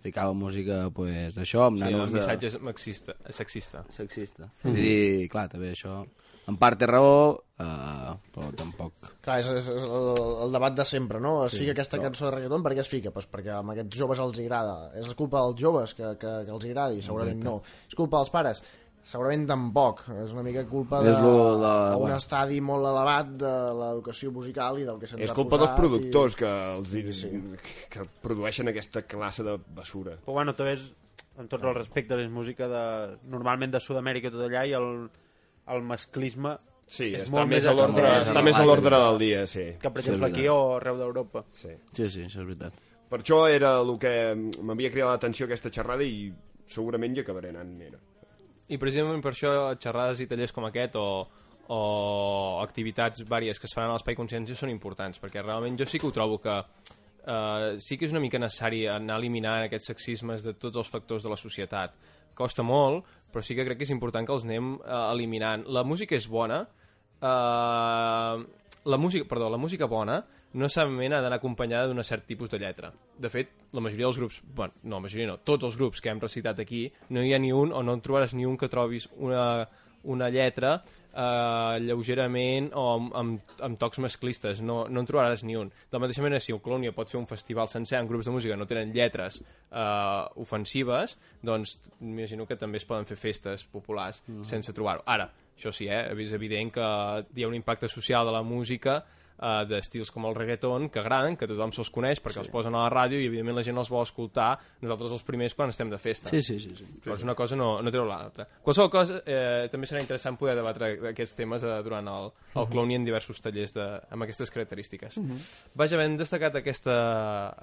ficava música pues, d'això, amb Sí, el nanos de... missatge és maxista, sexista. Sexista. Vull dir, clar, també això... En part té raó, eh, però tampoc... Clar, és, és, és el, el debat de sempre, no? Es Sí, fica aquesta però- cançó de reggaeton, per què es fica? Pues perquè a aquests joves els agrada. És culpa dels joves que, que, que els agradi? Segurament Exacte. no. És culpa dels pares? Segurament tampoc. És una mica culpa de, És lo de- un bueno. estadi molt elevat de l'educació musical i del que se'ns És ha culpa dels productors i... que, els, sí. que produeixen aquesta classe de basura. Però bueno, també és, amb tots els respectes, és música de, normalment de Sud-amèrica i tot allà, i el, el masclisme Sí, és està molt més a l'ordre- està més a l'ordre del dia, sí. Que, per exemple, aquí o arreu d'Europa. Sí. Sí, sí, això és veritat. Per això era el que m'havia cridat l'atenció aquesta xerrada i segurament hi acabaré anant. Mira. I precisament per això xerrades i tallers com aquest o, o activitats vàries que es faran a l'Espai Consciència són importants, perquè realment jo sí que ho trobo que eh, sí que és una mica necessari anar eliminant aquests sexismes de tots els factors de la societat. Costa molt, però sí que crec que és important que els anem eh, eliminant. La música és bona, eh, la música, perdó, la música bona no necessàriament ha d'anar acompanyada d'un cert tipus de lletra. De fet, la majoria dels grups, bueno, no, la majoria no, tots els grups que hem recitat aquí, no hi ha ni un, o no en trobaràs ni un que trobis una, una lletra eh, lleugerament o amb, amb, amb tocs masclistes, no, no en trobaràs ni un. De la mateixa manera, si el Colònia pot fer un festival sencer amb grups de música no tenen lletres eh, ofensives, doncs m'imagino que també es poden fer festes populars Mhm. sense trobar-ho. Ara, això sí, eh, és evident que hi ha un impacte social de la música uh, d'estils com el reggaeton que agraden, que tothom se'ls coneix perquè sí. els posen a la ràdio i evidentment la gent els vol escoltar nosaltres els primers quan estem de festa Sí, sí, sí. sí. però és una cosa no, no treu l'altra qualsevol cosa, eh, també serà interessant poder debatre aquests temes eh, durant el, el Clowny en diversos tallers de, amb aquestes característiques Mhm. vaja, havent destacat aquesta,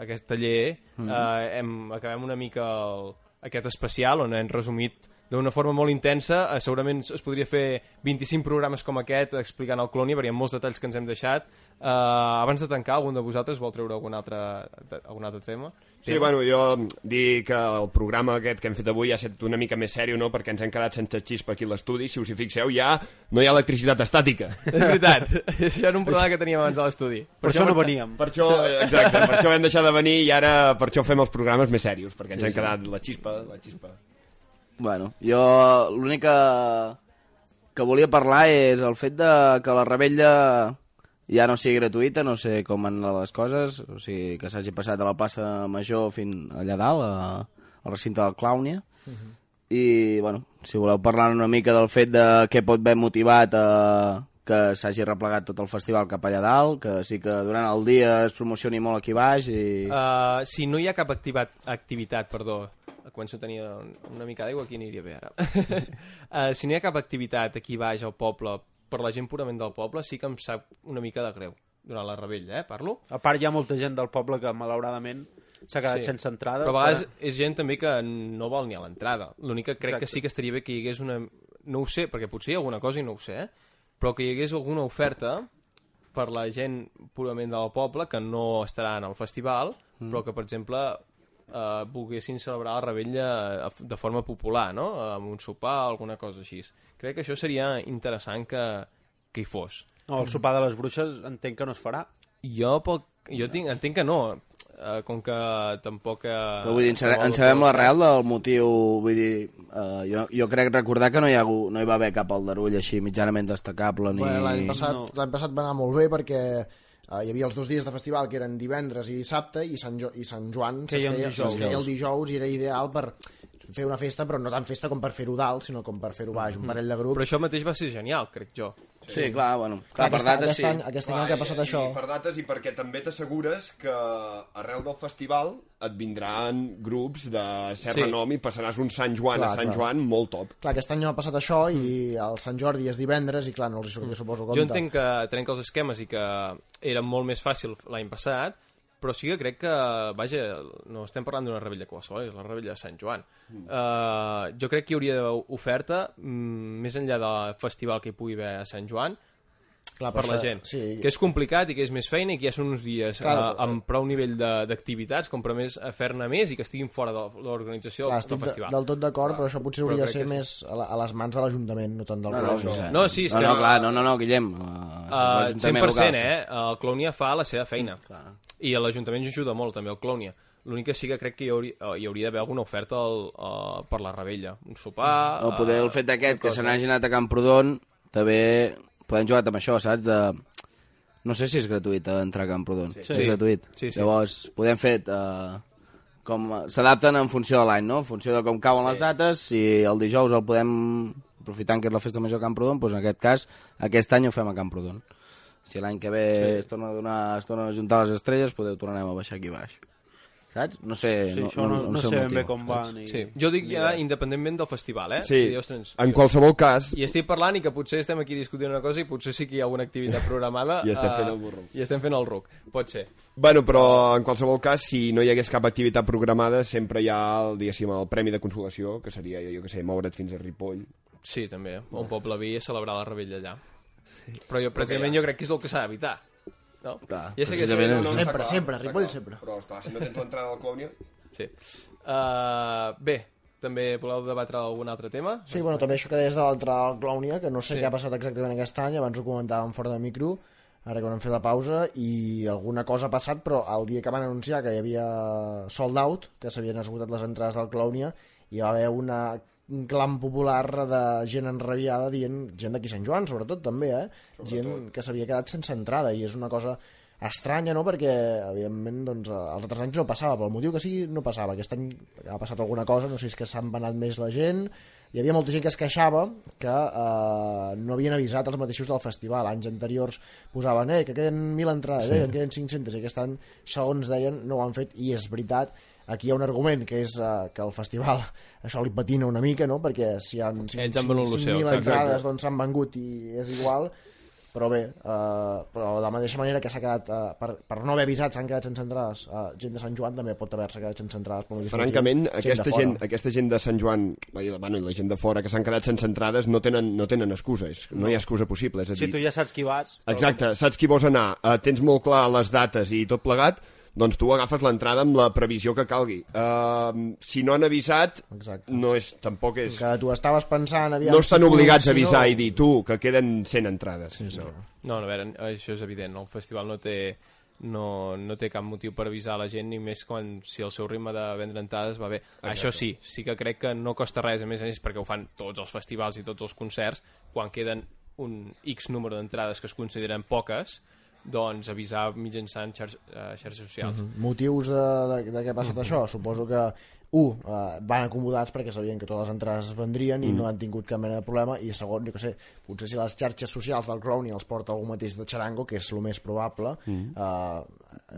aquest taller Mhm. eh, hem, acabem una mica el, aquest especial on hem resumit d'una forma molt intensa, eh, segurament es podria fer 25 programes com aquest explicant el Clowny, perquè hi ha molts detalls que ens hem deixat eh, abans de tancar, algun de vosaltres vol treure algun altre, algun altre tema? Sí, bueno, jo dir que el programa aquest que hem fet avui ha estat una mica més sèrio, no?, perquè ens hem quedat sense xispa aquí a l'estudi. Si us hi fixeu, ja no hi ha electricitat estàtica. <laughs> És veritat, això era un problema que teníem abans a l'estudi. Per això no marxa- veníem. Per això, exacte, per això <laughs> vam deixar de venir i ara per això fem els programes més serios, perquè ens Sí, hem sí. quedat la xispa, la xispa. Bueno, jo l'únic que, que volia parlar és el fet de que la rebella ja no sigui gratuïta, no sé com van les coses, o sigui, que s'hagi passat a la plaça Major fins allà dalt, a, al recinte del Clàunia, i, bueno, si voleu parlar una mica del fet de què pot haver motivat a que s'hagi replegat tot el festival cap allà dalt, que sí que durant el dia es promocioni molt aquí baix i... Uh, si no hi ha cap activat, activitat, perdó, començo a tenir una mica d'aigua, aquí aniria bé ara. uh, <laughs> si no hi ha cap activitat aquí baix al poble, per la gent purament del poble, sí que em sap una mica de greu durant la rebella, eh, parlo? A part, hi ha molta gent del poble que, malauradament, s'ha quedat Sí. sense entrada. Però a vegades és gent també que no vol ni a l'entrada. L'únic que crec Exacte. que sí que estaria bé que hi hagués una... No ho sé, perquè potser hi ha alguna cosa i no ho sé, eh? però que hi hagués alguna oferta per la gent purament del poble que no estarà en el festival, Mm. però que, per exemple, eh, volguessin celebrar la rebella eh, de forma popular, no? amb un sopar, alguna cosa així. Crec que això seria interessant que, que hi fos. No, el sopar de les bruixes entenc que no es farà. Jo, poc, jo tinc, entenc que no, eh, com que tampoc... Eh, Però vull dir, en, sabe, en sabem l'arrel del motiu, vull dir, uh, jo, jo crec recordar que no hi, ha, no hi va haver cap aldarull així mitjanament destacable ni... Bueno, L'any passat, no. l'any passat va anar molt bé perquè uh, hi havia els dos dies de festival que eren divendres i dissabte i Sant, jo i Sant Joan s'esqueia el dijous i era ideal per fer una festa, però no tan festa com per fer-ho dalt, sinó com per fer-ho baix, un parell de grups. Però això mateix va ser genial, crec jo. Sí, clar, bueno, Clar, clar, per aquest, dates aquest, sí. any, aquest any el que ha passat i, això... I per dates i perquè també t'assegures que arrel del festival et vindran grups de cert Sí. renom i passaràs un Sant Joan Clar, a Sant clar. Joan molt top. Clar, aquest any no ha passat això i el Sant Jordi és divendres i clar, no els hi suposo compte. Jo entenc que trenca els esquemes i que era molt més fàcil l'any passat, però sí que crec que, vaja, no estem parlant d'una rebella qualsevol, és la rebella de Sant Joan. Uh, jo crec que hi hauria d'haver oferta, mm, més enllà del festival que hi pugui haver a Sant Joan, Clar, per però la això- gent. sí. Que és complicat i que és més feina i que ja són uns dies Clar, uh, amb prou nivell de- d'activitats com per a més a fer-ne més i que estiguin fora de l'organització del, del de, festival. del tot d'acord, però això potser Però hauria de ser més a, la, a les mans de l'Ajuntament, no tant del No, no, Clowny. sí, No, sí, és no, que- no, clar, no, no, no, Guillem. Uh, Uh, 100%, eh? El Clownia fa la seva feina. Clar. I l'Ajuntament ajuda molt, també, el Clownia. L'únic que sí que crec que hi hauria, eh, hi hauria d'haver alguna oferta al, uh, per la rebella. Un sopar... O poder el eh, fet d'aquest, que se n'hagi anat a Camprodon, també podem jugar amb això, saps? De... No sé si és gratuït eh, entrar a Camprodon. Sí. És Sí. gratuït. Sí, sí. Llavors, podem fer... Uh, com s'adapten en funció de l'any, no? En funció de com cauen les dates, si el dijous el podem aprofitant que és la festa major a Camprodon, doncs en aquest cas, aquest any ho fem a Camprodon. Si l'any que ve Sí. es, torna a donar, es torna a juntar les estrelles, podeu tornarem a baixar aquí baix. Saps? No sé, Sí, no, això no- no sé ben bé com va, ni- Sí. Jo dic ja independentment del festival, eh? Sí, dir, ostres, en qualsevol cas... I estic parlant i que potser estem aquí discutint una cosa i potser sí que hi ha alguna activitat programada. <laughs> I estem eh, fent el burro. I estem fent el ruc. Pot ser. Bueno, però en qualsevol cas, si no hi hagués cap activitat programada, sempre hi ha el, diguéssim, el Premi de Consolació, que seria, jo que sé, moure't fins a Ripoll. Sí, també. Un poble vi a celebrar la rebella allà. Sí. Però jo, precisament, jo crec que és el que s'ha d'evitar. No? Clar, ja sé que sí, és- està Sempre, clar, sempre, està Ripoll clar. sempre. Però, esclar, si no tens l'entrada del Clownia... Sí. Uh, bé, també voleu debatre algun altre tema? Sí, bueno, també això que deies de l'entrada del Clownia, que no sé Sí. què ha passat exactament aquest any, abans ho comentàvem fora de micro, ara quan hem fet la pausa, i alguna cosa ha passat, però el dia que van anunciar que hi havia sold out, que s'havien esgotat les entrades del Clownia, hi va haver una un clam popular de gent enrabiada dient, gent d'aquí Sant Joan sobretot també, eh? gent que s'havia quedat sense entrada i és una cosa estranya, no? Perquè, evidentment, doncs, els altres anys no passava, pel motiu que sigui, no passava. Aquest any ha passat alguna cosa, no sé si és que s'han venat més la gent, hi havia molta gent que es queixava que eh, no havien avisat els mateixos del festival. Anys anteriors posaven eh, que queden 1.000 entrades, Sí. eh, que en queden 500, i aquest any, segons deien, no ho han fet, i és veritat. Aquí hi ha un argument, que és eh, que el festival <laughs> això li patina una mica, no? perquè si hi ha 5.000 Ells han venut lo seu, exacte. entrades doncs s'han vengut i és igual, però bé, eh, però de la mateixa manera que s'ha quedat, eh, per, per no haver avisat, s'han quedat sense entrades, eh, gent de Sant Joan també pot haver-se quedat sense entrades. Per motius Francament, motius, aquesta gent, aquesta gent de Sant Joan i la, bueno, i la gent de fora que s'han quedat sense entrades no tenen, no tenen excusa, és, no, hi ha excusa possible. És a Si dir, tu ja saps qui vas... Exacte, saps qui vols anar, uh, tens molt clar les dates i tot plegat, doncs tu agafes l'entrada amb la previsió que calgui. Uh, si no han avisat, Exacte. no és, tampoc és... Que tu estaves pensant... Aviam, No estan si obligats a avisar no... i dir, tu, que queden 100 entrades. Sí, sí. No. No, no, a veure, això és evident, el festival no té, no, no té cap motiu per avisar la gent, ni més quan si el seu ritme de vendre entrades va bé. Exacte. Això sí, sí que crec que no costa res, a més a més, perquè ho fan tots els festivals i tots els concerts, quan queden un X número d'entrades que es consideren poques, doncs avisar mitjançant xar eh, xarxes socials. Mhm. Motius de, de, de què ha passat això? Suposo que, un, eh, van acomodats perquè sabien que totes les entrades es vendrien i Mm. no han tingut cap mena de problema, i segon, jo que sé, potser si les xarxes socials del Clowny els porta algú mateix de Charango, que és el més probable, Mm. eh,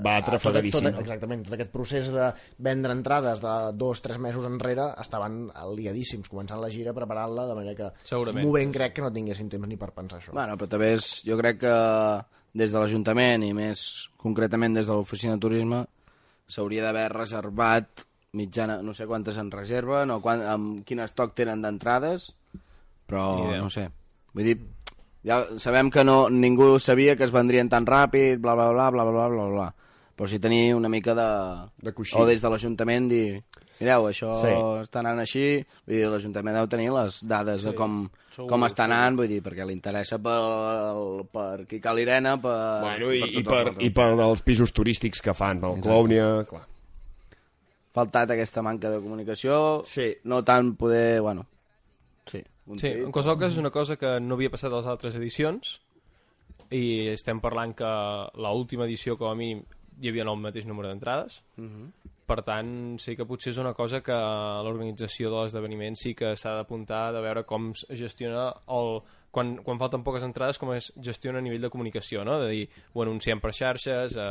Va tot, atrafegadíssim. tot, exactament, tot aquest procés de vendre entrades de dos, tres mesos enrere estaven liadíssims, començant la gira, preparant-la, de manera que Segurament. movent crec que no tinguéssim temps ni per pensar això. Bueno, però també és, jo crec que des de l'Ajuntament i més concretament des de l'Oficina de Turisme s'hauria d'haver reservat mitjana, no sé quantes en reserven o quan, amb quin estoc tenen d'entrades, però no sé. Vull dir, ja sabem que no, ningú sabia que es vendrien tan ràpid, bla, bla, bla, bla, bla, bla, bla. Però si tenir una mica de... De coixí. O des de l'Ajuntament dir, mireu, això Sí. està anant així, vull dir, l'Ajuntament deu tenir les dades de com, Segur, com està anant, vull dir, perquè li interessa per, per Quica l'Irena, per... Bueno, i, i, per, el rato. i per els pisos turístics que fan, el Clownia... Clar. Faltat aquesta manca de comunicació, Sí. no tant poder, bueno, sí. un Sí, en qualsevol cas és una cosa que no havia passat a les altres edicions i estem parlant que l última edició com a mínim hi havia el mateix número d'entrades Mhm. Per tant sí que potser és una cosa que l'organització de l'esdeveniment sí que s'ha d'apuntar de veure com es gestiona el, quan, quan falten poques entrades com es gestiona a nivell de comunicació no? de dir, ho anunciem per xarxes eh,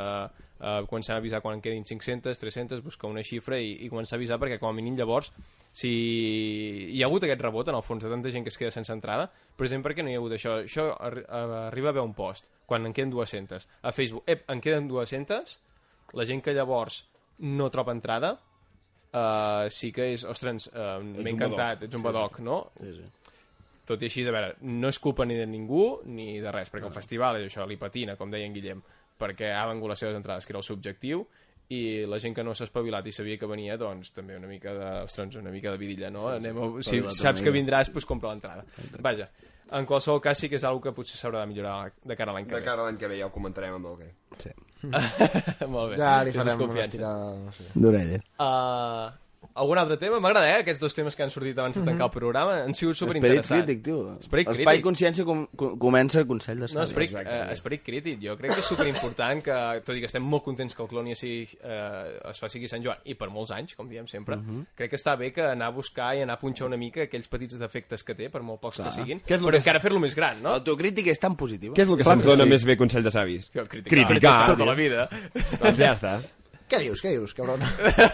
eh, comencem a avisar quan quedin 500, 300, buscar una xifra i, i començar a avisar perquè com a mínim llavors si hi ha hagut aquest rebot en el fons de tanta gent que es queda sense entrada precisament perquè no hi ha hagut això això eh, arriba a haver un post quan en queden 200 a Facebook, ep, en queden 200 la gent que llavors no troba entrada uh, sí que és, ostres, uh, m'he un encantat, ets un Sí. badoc, no? Sí, sí. Tot i així, a veure, no és culpa ni de ningú ni de res, perquè el festival és això, li patina, com deia en Guillem, perquè ha vengut les seves entrades, que era el seu objectiu, i la gent que no s'ha espavilat i sabia que venia, doncs també una mica de, ostres, una mica de vidilla, no? Sí, sí, Anem a, si saps que vindràs, doncs compra l'entrada. Vaja, en qualsevol cas sí que és una que potser s'haurà de millorar de cara a l'any que De ve. cara a l'any que ve ja ho comentarem amb el que. Sí. <laughs> Molt bé. Ja li farem una estirada... No sé. D'orelles. Uh, algun altre tema? M'agrada, eh, aquests dos temes que han sortit abans de tancar el programa. Han sigut Esperit superinteressants. crític, tio. Esperit Espai crític. consciència com, com, comença Consell de No, Savi. esperit, eh, esperit crític. Jo crec que és superimportant que, tot i que estem molt contents que el Clònia sigui, eh, es faci aquí a Sant Joan, i per molts anys, com diem sempre, Mhm. crec que està bé que anar a buscar i anar a punxar una mica aquells petits defectes que té, per molt pocs Clar. que siguin, lo però que- encara fer-lo més gran, no? L'autocrítica és tan positiva. Què és el que se'ns dona sí. més bé Consell de Savis? Criticar, Criticar. tota la vida. Doncs ja està. Què dius, què dius, cabron?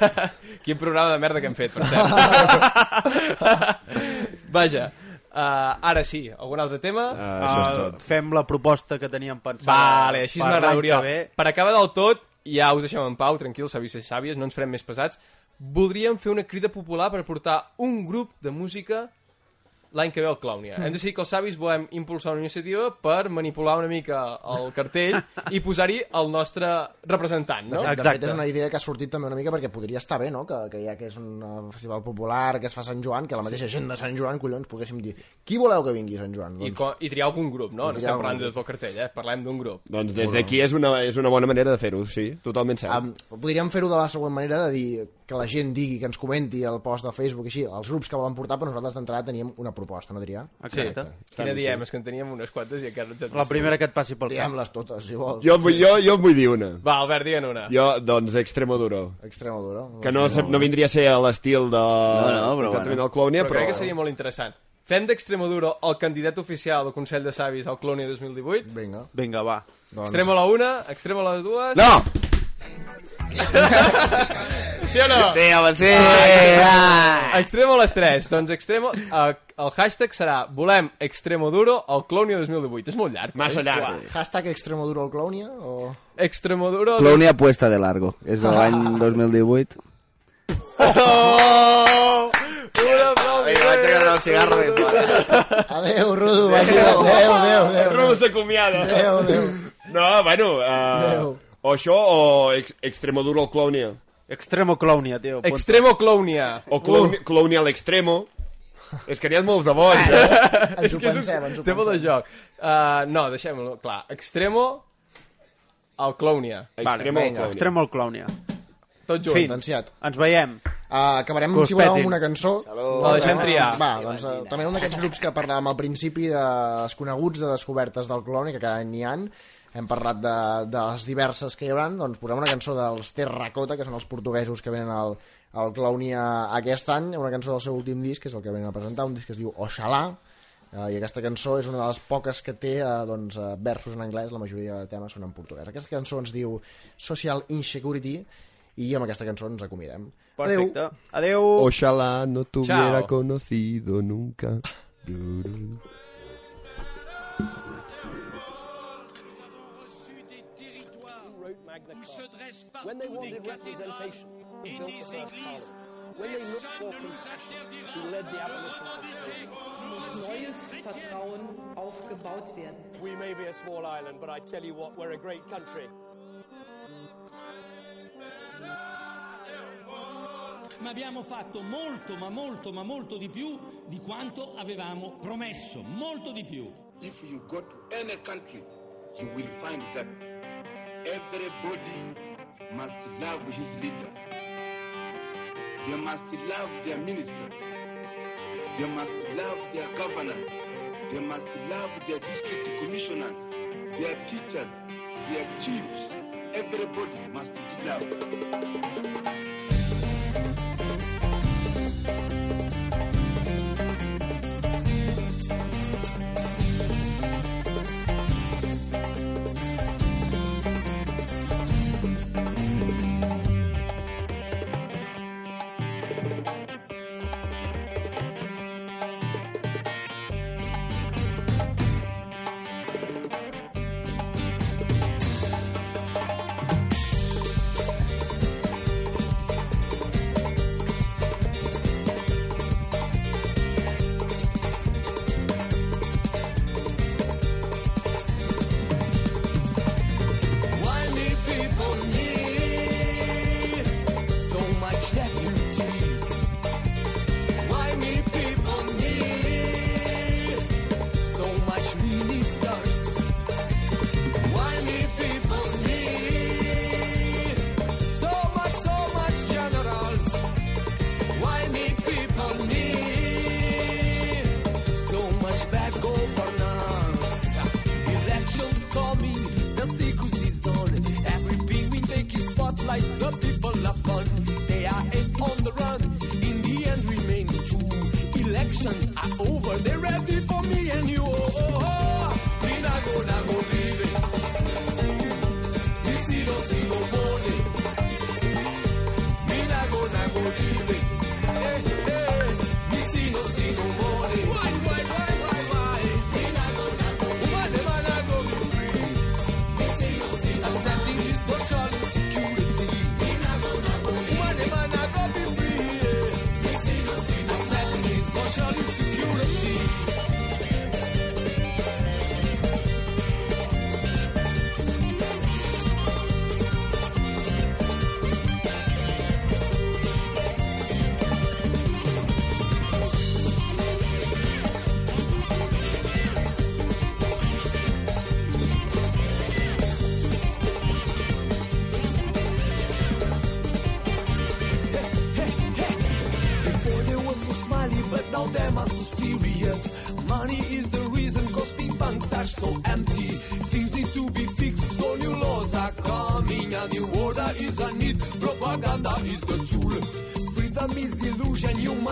<laughs> Quin programa de merda que hem fet, per cert. <laughs> Vaja, uh, ara sí, algun altre tema? Uh, això és Uh, tot. fem la proposta que teníem pensada Vale, així per m'agrada, l'any Oriol. que ve. Per acabar del tot, ja us deixem en pau, tranquils, savis i sàvies, no ens farem més pesats. Voldríem fer una crida popular per portar un grup de música l'any que ve al Clownia. Hem decidit que els savis volem impulsar una iniciativa per manipular una mica el cartell i posar-hi el nostre representant, no? De fet, Exacte. és una idea que ha sortit també una mica perquè podria estar bé, no? Que, que ja que és un eh, festival popular, que es fa a Sant Joan, que la mateixa gent de Sant Joan, collons, poguéssim dir qui voleu que vingui a Sant Joan? I, Doncs, co- I triar algun grup, no? I No estem parlant algun de tot el cartell, eh? Parlem d'un grup. Doncs des d'aquí és, una, és una bona manera de fer-ho, sí, totalment cert. Um, podríem fer-ho de la següent manera de dir que la gent digui, que ens comenti al post de Facebook, així, els grups que volen portar, però nosaltres d'entrada teníem una proposta. no, Adrià? Sí. Quina diem? És que en teníem unes quantes i encara no ens en La primera que et passi pel cap. Diem-les totes, si vols. Jo, vull- jo, jo en vull dir una. Va, Albert, digue'n una. Jo, doncs, Extremoduro. Extremoduro. Que no, no vindria a ser a l'estil de... No, no, però exactament bueno. del Clownia, Però però... crec que seria molt interessant. Fem d'Extremoduro el candidat oficial del Consell de Savis al Clownia 2018? Vinga. Vinga, va. Doncs... Extremo a la una, extremo a les dues... No! <laughs> Sí o no? Sí, home, sí! Ah! Extremo a les 3. Doncs extremo... Eh, el hashtag serà volem extremo duro al Clownia 2018. És molt llarg. Massa oi? llarg. Uah. Hashtag Extremoduro al Clownia? O... Extremo duro... Clownia puesta de largo. És de l'any 2018. Oh! <laughs> Un aplaudiment! Vinga, vaig a agarrar el cigarro. <laughs> Adéu, Rudo, adéu, adéu, adéu. Rudo s'acomiada. Adéu, adéu. No, bueno, Adéu. Uh, o això o ex Extremoduro al Clownia. Extremo Clownia, tio. Extremo Clownia. O Clownia, Clownia a l'extremo. És que n'hi ha molts de bons, eh? <laughs> És que és un tema de joc. Uh, no, deixem-ho clar. Extremo al Clownia. Extremo al Clownia. Extremo al Clownia. Tot junt. Fin. Sentenciat. Ens veiem. Uh, acabarem, us si voleu, amb una cançó. La deixem triar. Va, doncs uh, també un d'aquests grups que parlàvem al principi de desconeguts, de descobertes del clon, i que cada any n'hi ha. Hem parlat de, de les diverses que hi haurà, doncs posem una cançó dels Terracota, que són els portuguesos que venen al, al Clownia aquest any, una cançó del seu últim disc, que és el que venen a presentar, un disc que es diu Oxalà, Uh, I aquesta cançó és una de les poques que té uh, doncs, uh, versos en anglès, la majoria de temes són en portuguès. Aquesta cançó ens diu Social Insecurity i amb aquesta cançó ens acomidem. Perfecte. Adéu. Ojalá no te hubiera Chao. conocido nunca. Duru. When they wanted representation, he built the first parliament. When they looked for concession, he led the abolition of slavery. neues Vertrauen aufgebaut werden. We may be a small island, but I tell you what, we're a great country. ma abbiamo fatto molto, ma molto, ma molto di più di quanto avevamo promesso, molto di più. If you go to any country, you will find that everybody must love his leader. They must love their minister. They must love their governor. They must love their district commissioners, their teachers, their chiefs. Everybody must be loved.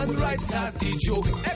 one right start the joke.